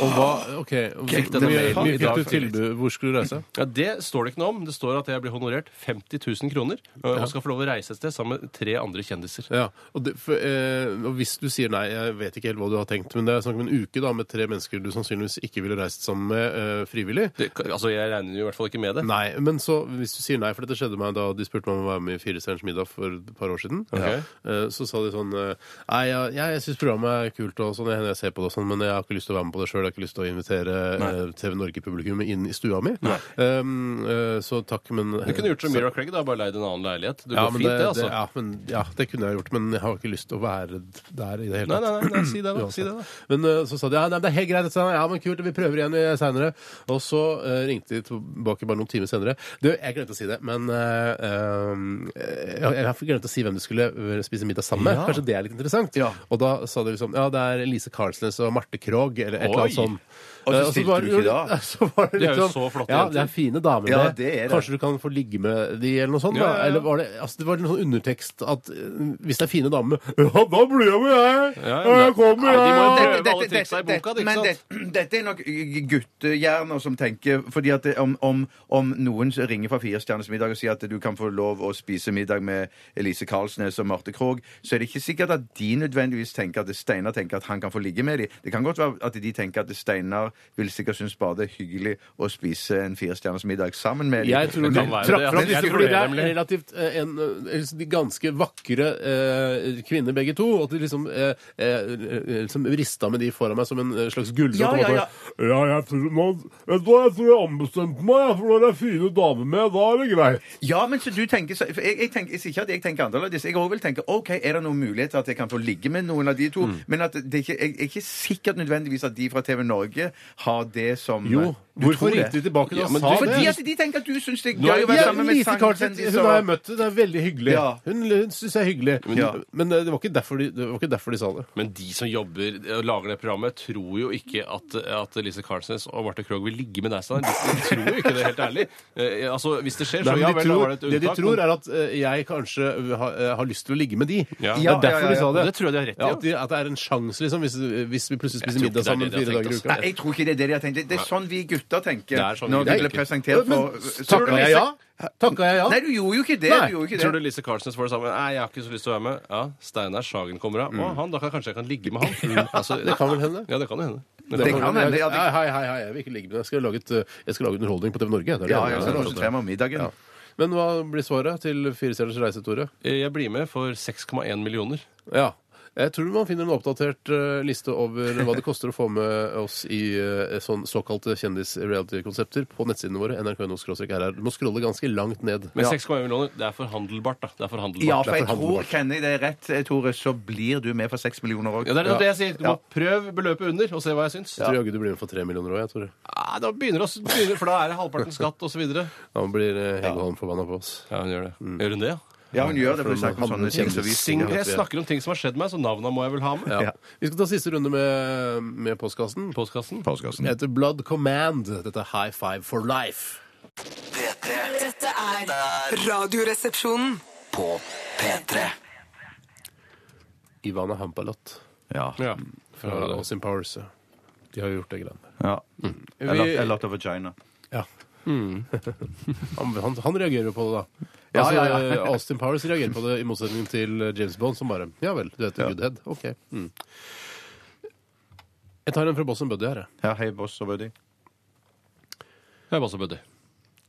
Og hva, ok, Fikk mye, mye fikk du tilbud? Hvor skulle du reise? Ja, Det står det ikke noe om. Det står at jeg blir honorert 50 000 kroner og skal få lov å reise et sted sammen med tre andre kjendiser. Ja, og, det, for, eh, og hvis du sier nei, jeg vet ikke helt hva du har tenkt, men det er snakk om en uke da med tre mennesker du sannsynligvis ikke ville reist sammen med eh, frivillig. Det, altså, Jeg regner jo i hvert fall ikke med det. Nei, men så hvis du sier nei, for dette skjedde meg da de spurte meg om å være med i Fire stjerners middag for et par år siden, okay. eh, så sa de sånn eh, Nei, jeg, jeg syns programmet er kult, og sånn, jeg, jeg ser på det og sånn, men jeg har ikke lyst til å være med på det sjøl. Jeg har ikke lyst til å invitere eh, TV Norge-publikum inn i stua mi. Um, så takk, men Du kunne gjort som Mira Craig, da, bare leid en annen leilighet. Det ja, går fint, det, altså. ja, men, ja, det kunne jeg gjort, men jeg har ikke lyst til å være der i det hele Nei, tatt. nei, nei, nei, si det, da. Si det, da. Men eh, så sa de ja, nei, det er helt greit. Ja, men kult, vi prøver igjen seinere. Og så eh, ringte de tilbake bare noen timer senere. Du, jeg glemte å si det, men eh, eh, jeg, jeg har glemt å si hvem du skulle eh, spise middag sammen med. Ja. Kanskje det er litt interessant? Ja. Og da sa de liksom ja, det er Lise Karlsnes og Marte Krogh, eller et eller annet sånt. Og så Eh, stilte du ikke da? Så var det De er jo sånn, så flotte Ja, jenter. det er fine damer. Ja, det. er det. Kanskje du kan få ligge med de eller noe sånt? Ja, da? ja, ja. Eller var det, altså, det var en sånn undertekst at eh, hvis det er fine damer Ja, da blir jeg med, jeg! Ja, Ja, jeg kommer, ja, de må jo jeg! prøve alle triksa i boka, ikke men sant? det- dette er nok guttehjerner som tenker fordi at det, om, om, om noen ringer fra Firestjerners middag og sier at du kan få lov å spise middag med Elise Karlsnes og Marte Krogh, så er det ikke sikkert at de nødvendigvis tenker at Steinar tenker at han kan få ligge med dem. Det kan godt være at de tenker at Steinar vil sikkert synes bare det er hyggelig å spise en Firestjerners middag sammen med dem. Jeg tror Det kan være det, ja. Jeg disse tror det er relativt eh, en, eh, liksom de ganske vakre eh, kvinner begge to. Og at de liksom, eh, eh, liksom rista med de foran meg som en eh, slags gullråd. Ja, ja, ja. ja, jeg tror, man, vet du hva, jeg tror jeg ombestemte meg, jeg, for når det er fine damer med, da er det greit. Ja, men så du tenker så, for jeg, jeg tenker, jeg sier ikke at jeg tenker annerledes. Jeg også vil tenke OK, er det noen mulighet til at jeg kan få ligge med noen av de to? Mm. Men at det er ikke, jeg er ikke sikkert nødvendigvis at de fra TV Norge har det som Jo, Du hvorfor tror det? ringte de tilbake Ja, og sa det? Fordi at de tenker at du syns det er Nå er- gøy å være Ja, sammen med Lise sangkjendiser. hun har jeg møtt. Det er veldig hyggelig. Ja. Hun, hun syns jeg er hyggelig. Ja. Men eh, det var, ikke derfor de, det var ikke derfor de sa det. Men de som jobber og lager det programmet, tror jo ikke at, at Lise Carlsnes og Marte Krogh vil ligge med deg, Steinar. De, de tror jo ikke det, helt ærlig. Eh, altså, Hvis det skjer, så Nei, men ja de vel, da tror, var det et det de unntak. tror, er at eh, jeg kanskje har, eh, har lyst til å ligge med de. Ja. Det Ja, er derfor ja, ja, de sa ja. det. Og det tror jeg de har rett i, Ja, at, de, at det er en sjanse, liksom, hvis, hvis vi plutselig spiser tror ikke middag er sammen det de har fire tenkt, dager i altså. uka. Nei, jeg tror ikke det er det de har tenkt. Det det er sånn vi tenker Det er sånn når vi ble presentert for Takka jeg ja? Takka jeg ja? Nei, du gjorde jo ikke det. Nei, Du gjorde ikke Tror du. Lise Karlsnes får det samme? Nei, jeg har ikke så lyst til å være med. Ja, Steinar Sagen kommer av. Å, han, da kan kanskje jeg kan ligge med han. Altså, Det kan vel hende. Ja, det kan jo hende. Det kan hende. Ja, det- Hei, hei, hei, jeg vil ikke ligge med deg. Jeg skal lage, et, eh, jeg skal lage underholdning på TV Norge. Det er det Ja, jeg skal lage meg om middagen. Ja. Men hva blir svaret til Firestjerners reise, Tore? Jeg blir med for 6,1 millioner. Ja. Jeg tror man finner en oppdatert eh, liste over hva det koster å få med oss i eh, sånn såkalte kjendis-reality-konsepter på nettsidene våre. nrk.no-rr. Du må scrolle ganske langt ned. Men 6,1 millioner, det er forhandelbart, da. Det er forhandelbart. Ja, for jeg tror, kjenner jeg det rett, eh, Tore, så blir du med for seks millioner òg. Ja, det er det jeg sier. Du må prøve beløpet under og se hva jeg syns. Jeg tror jaggu du blir med for tre millioner òg, jeg, Tore. Ja, da begynner det, å- begynner, for da er det halvparten skatt osv. Ja, Da blir eh, Hege Holm forbanna på oss. hun gjør det. Gjør hun det, ja? Ja, hun gjør det, for hun snakker om sånne ting som vi Sing, jeg er- snakker om ting som har skjedd meg, så navna må jeg vel ha med. Ja. Vi skal ta siste runde med, med postkassen. Postkassen. Det heter Blood Command. Dette er High Five for Life. P3 Dette er Radioresepsjonen. på P3. Ivana Hampalot Ja. Ja. fra Austin Powers. De har jo gjort det greiene. ja. Lot, a lot of vagina. Ja. Han, han, han reagerer jo på det, da. Ja, altså, ja, ja. Austin Powers reagerer på det, i motsetning til eh, James Bond, som bare Ja vel, du heter Ja. Goodhead. OK. Mm. Jeg tar en fra Boss and Buddy her. jeg. Ja, hei, boss og buddy. Hei, Boss og buddy.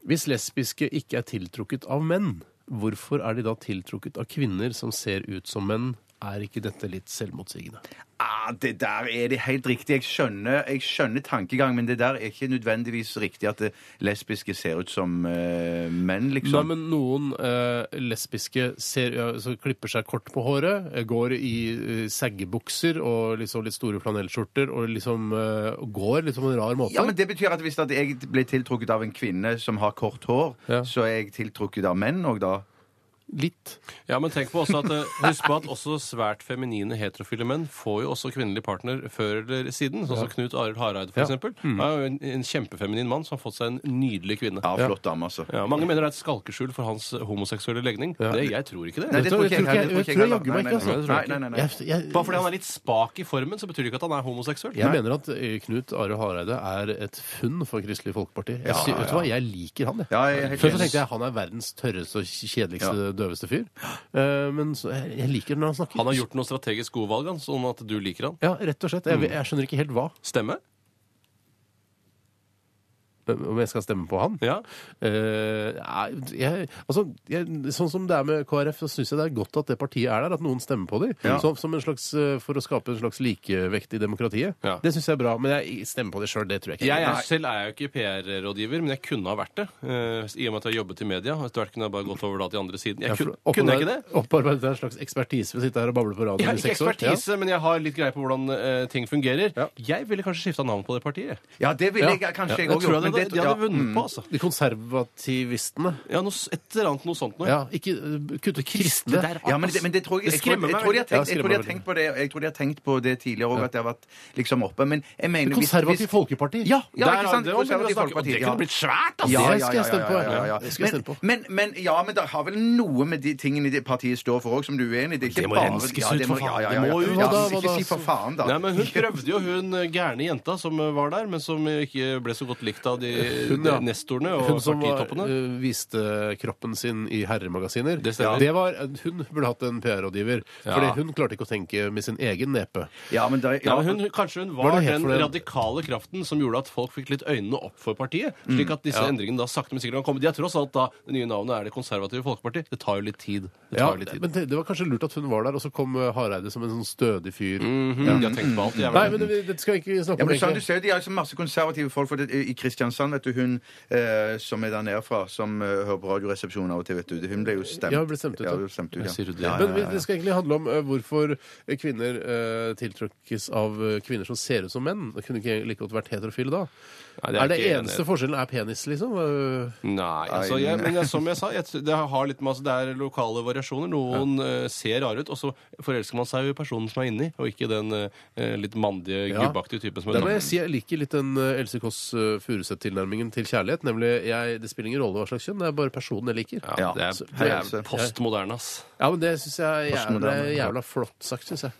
Hvis lesbiske ikke er tiltrukket av menn, hvorfor er de da tiltrukket av kvinner som ser ut som menn? Er ikke dette litt selvmotsigende? Ah, det der er det helt riktig. Jeg skjønner, jeg skjønner tankegang, men det der er ikke nødvendigvis riktig at lesbiske ser ut som eh, menn, Nei, liksom. men noen eh, lesbiske ser, ja, så klipper seg kort på håret, eh, går i uh, seggebukser og liksom litt store flanellskjorter og liksom uh, går litt på en rar måte. Ja, men Det betyr at hvis at jeg blir tiltrukket av en kvinne som har kort hår, Ja. så er jeg tiltrukket av menn òg da? Litt. Ja, men tenk på også at, eh, husk på at også svært feminine heterofile menn får jo også kvinnelig partner før eller siden. Sånn som Knut Arild Hareide, for Ja. eksempel. Han er jo en, en kjempefeminin mann som har fått seg en nydelig kvinne. Ja, flott dame, altså. Ja, mange mener det er et skalkeskjul for hans homoseksuelle legning. Det, jeg tror ikke det. Nei, det tror ikke jeg jaggu meg ikke, altså. nei, nei, nei, nei. Jeg, jeg, Bare fordi han er litt spak i formen, så betyr det ikke at han er homoseksuell. jeg mener at eh, Knut Arild Hareide er et funn for Kristelig Folkeparti. Jeg, vet du hva, jeg liker han, jeg. Ja, jeg Før så tenkte jeg han er verdens tørreste og kjedeligste, døveste fyr. Eh, men så, jeg, jeg liker når han snakker. Han har gjort noen strategisk gode valg, han, sånn at du liker han. Ja, rett og slett. Jeg, jeg skjønner ikke helt hva. Stemme? Om jeg skal stemme på han? Ja. Eh, jeg, altså, jeg, sånn som det er med KrF, så syns jeg det er godt at det partiet er der, at noen stemmer på dem. Ja. Som, som en slags, eh, for å skape en slags likevekt i demokratiet. Ja. Det syns jeg er bra. Men jeg stemmer på det sjøl, det tror jeg ikke. Jeg jeg selv er jo ikke PR-rådgiver, men jeg kunne ha vært det. eh, I og med at jeg har jobbet i media. og Etter hvert kunne jeg bare gått over da til andre siden. Ja, Jeg for kunne, oppå kunne jeg ikke det? Opparbeidet deg en slags ekspertise ved å sitte her og bable på radio Jeg har i ikke seks år? ekspertise, men jeg har litt greie på hvordan eh, ting fungerer. Ja. Jeg ville kanskje skifta navn på det partiet. Ja, det ville jeg kanskje Ja, jeg òg gjort. Hadde, det- de hadde ja, vunnet mm. på, altså. De konservativistene. Ja, noe, et eller annet noe sånt noe. Ja, ikke uh, kutte kristne. der, Ja, men det, men det tror jeg, Det jeg, jeg, meg tror de har tenkt, Ja, jeg har tenkt på det Jeg tror de har tenkt på det tidligere òg, at det har vært liksom oppe. Men jeg mener hvis- Folkeparti. Ja, ja ikke sant? det å. Folkeparti. Det ja. kunne blitt svært, altså. Ja, skal jeg på. Ja, ja, ja. Det skal jeg stemme på. Men, men, men, ja, men det har vel noe med de tingene det partiet står for òg, som du er enig i? Det, Det må renskes ut, for faen. Ja, ja, Det ja, må ja. Ja, da, Ikke si for faen, da. Nei, men Hun prøvde jo, hun eh, gærne jenta som eh, var der, men som ikke ble så godt likt av de, Hun, ja. de nestorene og Hun som var, partitoppene. uh, viste kroppen sin i herremagasiner. Det stemmer. var, hun burde hatt en PR-rådgiver. Ja. Fordi hun klarte ikke å tenke med sin egen nepe. Ja, men da, Ja, ja, men hun, kanskje hun var det den radikale kraften som gjorde at folk fikk litt øynene opp for partiet. Slik at disse Ja. endringene da sakte, men sikkert kan komme. De er tross alt da, Det nye navnet er Det konservative Folkeparti. Det tar jo litt tid. Det Ja, tar jo litt tid. men det, det var kanskje lurt at hun var der, og så kom uh, Hareide som en sånn stødig fyr. Mhm, De har tenkt på alt. de Nei, men det, det skal vi ikke snakke Ja, om. men sånn, du ser ser, De har så masse konservative folk. For det, I Kristiansand, vet du, hun eh, som er der nede fra, som eh, hører på Radioresepsjonen av og til, vet du, hun ble jo stemt. Ja, hun ble stemt ut, Ja, hun ble stemt ut, Ja, sier du det? Ja, Men ja, vi- ja, det skal egentlig handle om uh, hvorfor kvinner uh, tiltrekkes av uh, kvinner som ser ut som menn. Det kunne ikke like godt vært heterofile da. Nei, er det ikke enig. eneste forskjellen er penis, liksom? Uh, Nei, altså, jeg, men jeg, som jeg sa, jeg, det har litt altså, det er lokale variasjoner. Noen eh, ser rare ut, og så forelsker man seg i personen som er inni, og ikke den eh, litt mandige, Ja. gubbaktige typen som Der må er jeg si jeg liker litt den uh, Else Kåss uh, Furuseth-tilnærmingen til kjærlighet. Nemlig jeg, det spiller ingen rolle hva slags kjønn, det er bare personen jeg liker. Ja, Ja, det er, det er postmoderne, ass. Ja, men det syns jeg er jævla, Postmoderne, jævla flott sagt, syns jeg.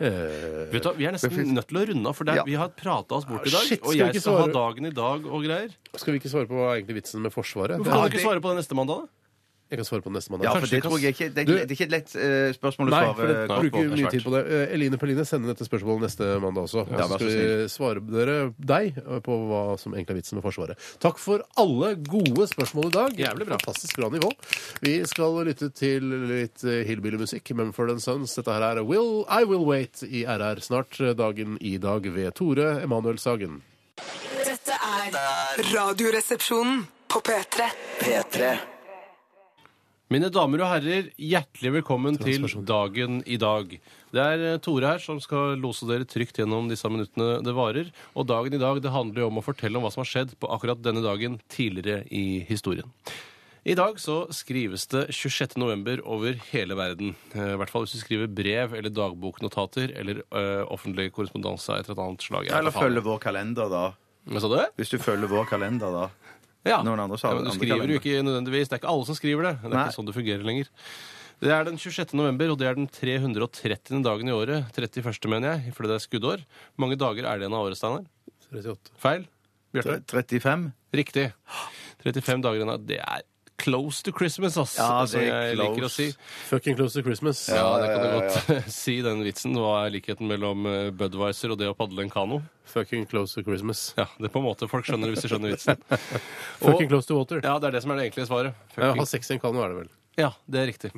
Eh, Vet du, hva, Vi er nesten nødt til å runde av, for det er, Ja. vi har prata oss bort i Ah, dag. shit, og vi jeg ikke skal ha svare? dagen i dag og greier. skal vi ikke svare på hva er egentlig vitsen med Forsvaret? Hvorfor kan du ikke svare på det neste mandag, da? Jeg kan svare på neste mandag. Ja, for det tror jeg ikke Det, Du- det er ikke et lett eh, spørsmål å Nei, svare for det kort bruker på. mye tid på det. Eh, Eline Perline sender dette spørsmålet neste mandag også. Ja, så vær så skal vi svare dere deg på hva som egentlig er vitsen med Forsvaret. Takk for alle gode spørsmål i dag. Jævlig bra. Fantastisk bra nivå. Vi skal lytte til litt eh, hillbilly-musikk. Mumford Sons. Dette her er Will I Will Wait i RR. Snart eh, dagen i dag ved Tore Emanuel Sagen. Dette er Radioresepsjonen på P3. P3. Mine damer og herrer, hjertelig velkommen til dagen i dag. Det er eh, Tore her som skal lose dere trygt gjennom disse minuttene det varer. Og dagen i dag det handler jo om å fortelle om hva som har skjedd på akkurat denne dagen tidligere i historien. I dag så skrives det 26. november over hele verden. Eh, I hvert fall hvis du skriver brev eller dagboknotater eller ø, offentlig korrespondanse etter et eller annet slag. Eller vet følge vår kalender, da. Hva sa du? Hvis du følger vår kalender, da. Ja. Noen andre sa ja, men du andre skriver jo ikke nødvendigvis. Det er ikke alle som skriver det. Det er Nei. ikke sånn det fungerer lenger. Det er den 26. november, og det er den 330. dagen i året. 31. mener jeg, fordi det er skuddår. Hvor mange dager er det igjen av året, Steinar? 38. Feil? Bjarte? 35? Riktig. 35 dager igjen av Det er close to Christmas, ass. Ja, det er jeg liker å close. si. Fucking close to Christmas. Ja, det kan du ja, godt si, den vitsen. Hva er likheten mellom eh, Budwiser og det å padle en kano? Fucking close to Christmas. Ja, det er på en måte Folk skjønner det hvis de skjønner vitsen. Fucking close to water. Ja, det er det som er det egentlige svaret. Ja, ha sex i en kano er det vel. Ja, det er riktig.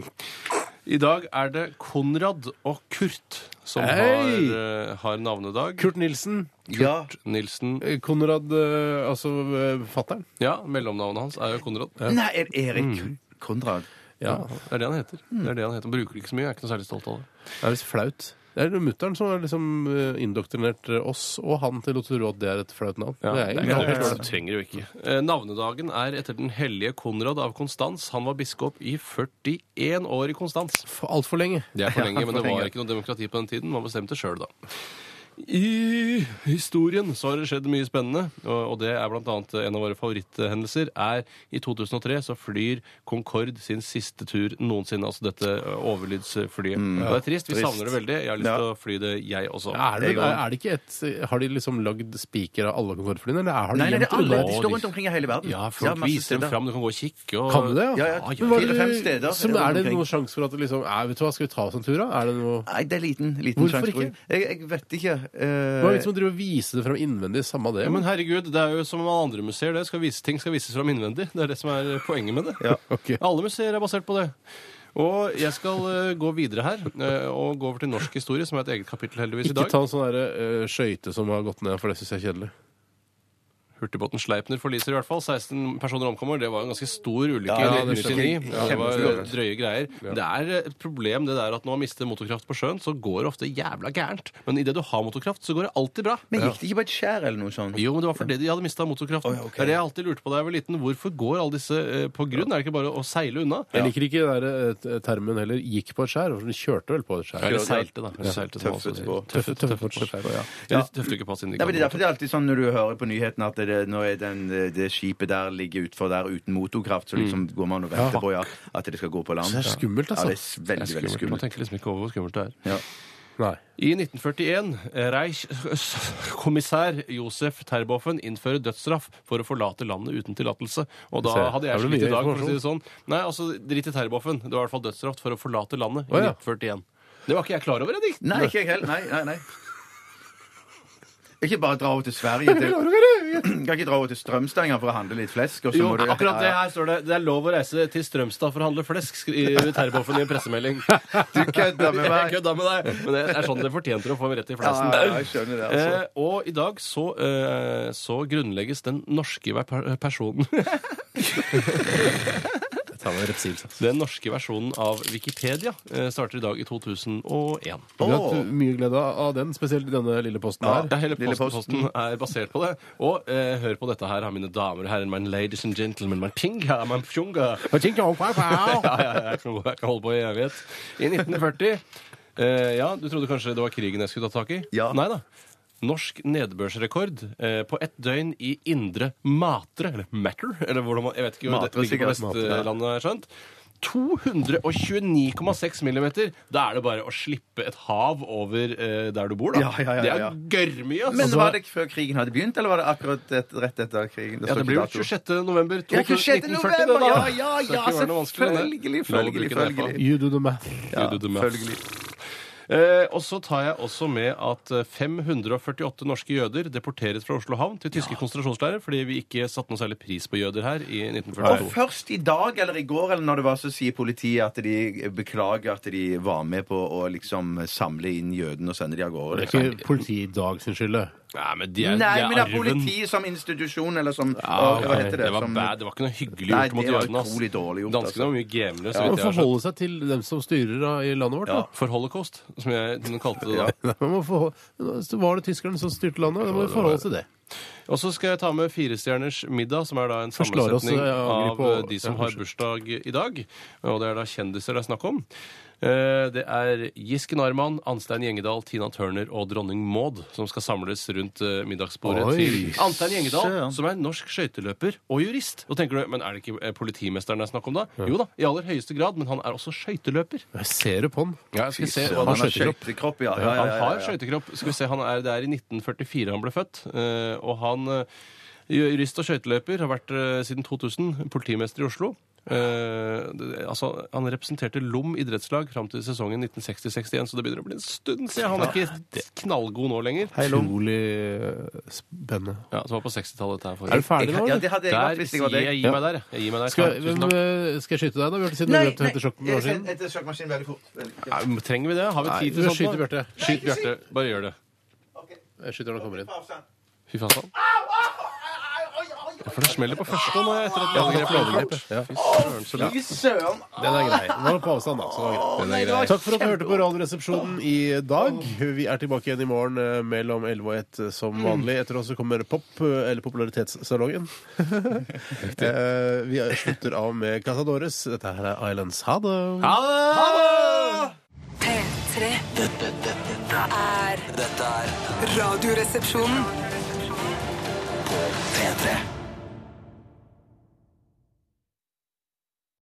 I dag er det Konrad og Kurt som Hei! har, eh, har navnedag. Kurt Nilsen. Ja. Nilsen. Eh, Konrad, eh, altså uh, fattern. Ja, mellomnavnet hans er jo Konrad. Nei, er Erik Konrad? Ja. Det er det han heter. Det er det han heter. Han bruker det ikke så mye. Jeg er ikke noe særlig stolt av det. Det er visst flaut. Det er mutter'n som har liksom eh, indoktrinert eh, oss og han til å tro at det er et flaut navn. Ja, det er det er ikke, flaut. trenger jo ikke. Eh, navnedagen er etter den hellige Konrad av Konstans. Han var biskop i 41 år i Konstans. For Altfor lenge. Det er for lenge, Ja, men det var lenge. ikke noe demokrati på den tiden. Man bestemte sjøl, da. I historien så har det skjedd mye spennende, og det er annet en av våre favoritthendelser. er I 2003 så flyr Concorde sin siste tur noensinne, altså dette overlydsflyet. overlydsflyet. ja. det er trist. Vi Trist. savner det veldig. Jeg har lyst Ja. til å fly det, jeg også. Er det, er det ikke et Har de liksom lagd spiker av alle Concorde-flyene, eller har de Nei, nei, det gjemt er alle. De står rundt omkring i hele verden. Ja, folk viser dem fram. Du kan gå og kikke. Og... Kan du det? Ja, ja. Men hva det- Fire-fem steder Så er det noen sjanse for at det liksom er, Vet du hva, skal vi ta oss en tur, da? Er det noe Nei, det er liten, liten Hvorfor ikke? Jeg. Jeg, jeg vet ikke. Eh, Hva er vitsen med å drive og vise det fram innvendig? Samme det. Ja, men herregud, det er jo som alle andre museer. Det skal vise, ting skal vises fram innvendig. Det er det som er poenget med det. Ja. okay. Alle museer er basert på det. Og jeg skal uh, gå videre her uh, og gå over til norsk historie, som er et eget kapittel heldigvis i dag. Ikke ta en sånn eh, skøyte som har gått ned, for det syns jeg er kjedelig. Hurtigbåten Sleipner forliser i hvert fall. 16 personer omkommer. Det var en ganske stor ulykke Ja, ja, det 1999. Ja, det var drøye greier. Det er et problem det der at når man mister motorkraft på sjøen, så går det ofte jævla gærent. Men idet du har motorkraft, så går det alltid bra. Men gikk det ikke på et skjær eller noe sånt? Jo, men det var fordi de hadde mista motorkraften. Oh, ja, ok. Det er det jeg alltid lurte på da jeg var liten. Hvorfor går alle disse eh, på grunn? Er det ikke bare å seile unna? Jeg liker ikke der, eh, termen heller 'gikk på et skjær'. Den kjørte vel på et skjær. Eller seilte, da. Seilte, tøffet også Tøffet tøffet, på. Tøffet, tøffet på Tøffet skjær. på, ja. Eller tøffet ikke på siden de Ja, men det er kan derfor det er alltid sånn når du hører på nyhetene at det, nå er den, det skipet der ligger utfor der uten motorkraft, så liksom går man og venter på ja, at det skal gå på land. Så det er skummelt, altså. Ja, det er veldig, Det veldig, skummelt. veldig skummelt. Man tenker liksom ikke over hvor skummelt det er. Ja. Nei. I 1941 Reichskommissær Josef Terboven innfører dødsstraff for å forlate landet uten tillatelse. Og da hadde er jeg slitt i dag, for å si det sånn. Nei, altså, drit i Terboven. Det var i hvert fall dødsstraff for å forlate landet i 1941. Det var ikke jeg klar over, Edik. Nei, ikke jeg heller. Nei, nei, nei. Ikke bare dra over til Sverige. Til, kan ikke dra over til Strømstad engang for å handle litt flesk. Og så Jo, må du, akkurat det her står det. Det er lov å reise til Strømstad for å handle flesk, skriver Terboven i en pressemelding. Du kødder med meg. Jeg kødder kødda med deg, men det er sånn det fortjente å få rett i flesen. fleisen. ja, jeg skjønner det, altså. Eh, og i dag så, eh, så grunnlegges den norske personen Jeg med meg en repsils. altså. Den norske versjonen av Wikipedia eh, starter i dag i 2001. Vi har hatt mye glede av den, spesielt denne lille posten her. Ja, hele Lille posten, Posten. posten er basert på det. Og eh, hør på dette her, mine damer og herrer, mine ladies and gentlemen, mine tinga, mine pjunga. Ja, ja, ja, jeg kan, jeg kan holde på i evighet. I 1940 eh, Ja, du trodde kanskje det var krigen jeg skulle ta tak i? Ja. Nei da. Norsk nedbørsrekord eh, på ett døgn i indre Matre, eller Matter, eller hvordan man Jeg vet ikke hvor Matre, det ligger på sikkert. Vestlandet, har jeg skjønt. 229,6 millimeter. Da er det bare å slippe et hav over eh, der du bor, da. Ja, ja, ja, Det er gørrmye, altså. Men var det før krigen hadde begynt, eller var det akkurat et, rett etter krigen? Ja, det blir jo 26. november Ja, 26. 1940, november! det da. Ja, ja, Skal ja, ikke være noe vanskelig, det. selvfølgelig, følgelig, følgelig selvfølgelig, det, selvfølgelig. You do the math. Ja, selvfølgelig. Eh, og så tar jeg også med at eh, 548 norske jøder deporteres fra Oslo havn til tyske konsentrasjonsleirer fordi vi ikke satte noe særlig pris på jøder her i 1942. Og først i dag eller i går eller når det var, så sier politiet at de beklager at de var med på å liksom samle inn jødene og sende de av gårde. Det er ikke politiet i dag sin skyld. det. Nei, men de er, Nei, de er men det er arven. politiet som institusjon, eller som Ja, Hva ok. heter det? det var som, bad. Det var ikke noe hyggelig Nei, gjort mot det var jødene. ass. dårlig gjort, Danskene altså. var mye gamle. så Man vidt jeg har skjønt. forholde seg til dem som styrer da, i landet vårt. da. For holocaust, som jeg kalte det da. Man må forholde, så var det tyskerne som styrte landet. Da må vi forholde oss til det. Og så skal jeg ta med Firestjerners middag, som er da en Først lar oss, sammensetning eh, av angripe eh, de som ja, har unnskyld. bursdag i dag. Og det er da kjendiser det er snakk om. Eh, Det er Giske Narman, Anstein Gjengedal, Tina Turner og dronning Maud som skal samles rundt eh, middagsbordet Oi, til Anstein Gjengedal, som er norsk skøyteløper og jurist. Og tenker du, men er det ikke eh, politimesteren det er snakk om da? Jo da, i aller høyeste grad, men han er også skøyteløper. Jeg ser det på han. Ja, skal vi se han han har skøytekropp. ja. ja, ja, han ja, har skøytekropp. Skal vi se, han er, det er i 1944 han ble født. eh, Og han jurist og skøyteløper har vært siden 2000 politimester i Oslo. Eh, det, altså, han representerte Lom idrettslag fram til sesongen 1960-61, så det begynner å bli en stund siden. Han er ikke knallgod nå lenger. Utrolig eh, spennende. Ja, Som var på 60-tallet. dette her Er du ferdig nå? Ja, det hadde jeg vært hvis jeg var det deg. jeg gir meg der. jeg. Gir meg der. Skal, Tusen hvem, takk. eh, skal jeg skyte deg, da, Bjarte, siden du Nei, glemte å hente sjokkmaskinen? Etter sjokkmaskinen veldig fort. Nei, trenger vi det? Har vi tid til sånt? Skyt? Bjarte. Skyt Bjarte. Bare gjør det. Jeg skyter når han kommer inn. Fy faen. Ja, for det smeller på første nå etter det er angrepet ja. Fy søren! Den er grei. Den var på avstand, da. Så det var greit. Den er grei. Takk for at du hørte på Radioresepsjonen i dag. Vi er tilbake igjen i morgen eh, mellom 11 og 1 som vanlig. Etter oss så kommer Pop, eh, eller Popularitetssalongen. Eh, Vi slutter av med Casadores. Dette her er Islands. Ha det! P3 Dette, dette, dette, er dette er Radioresepsjonen. på P3.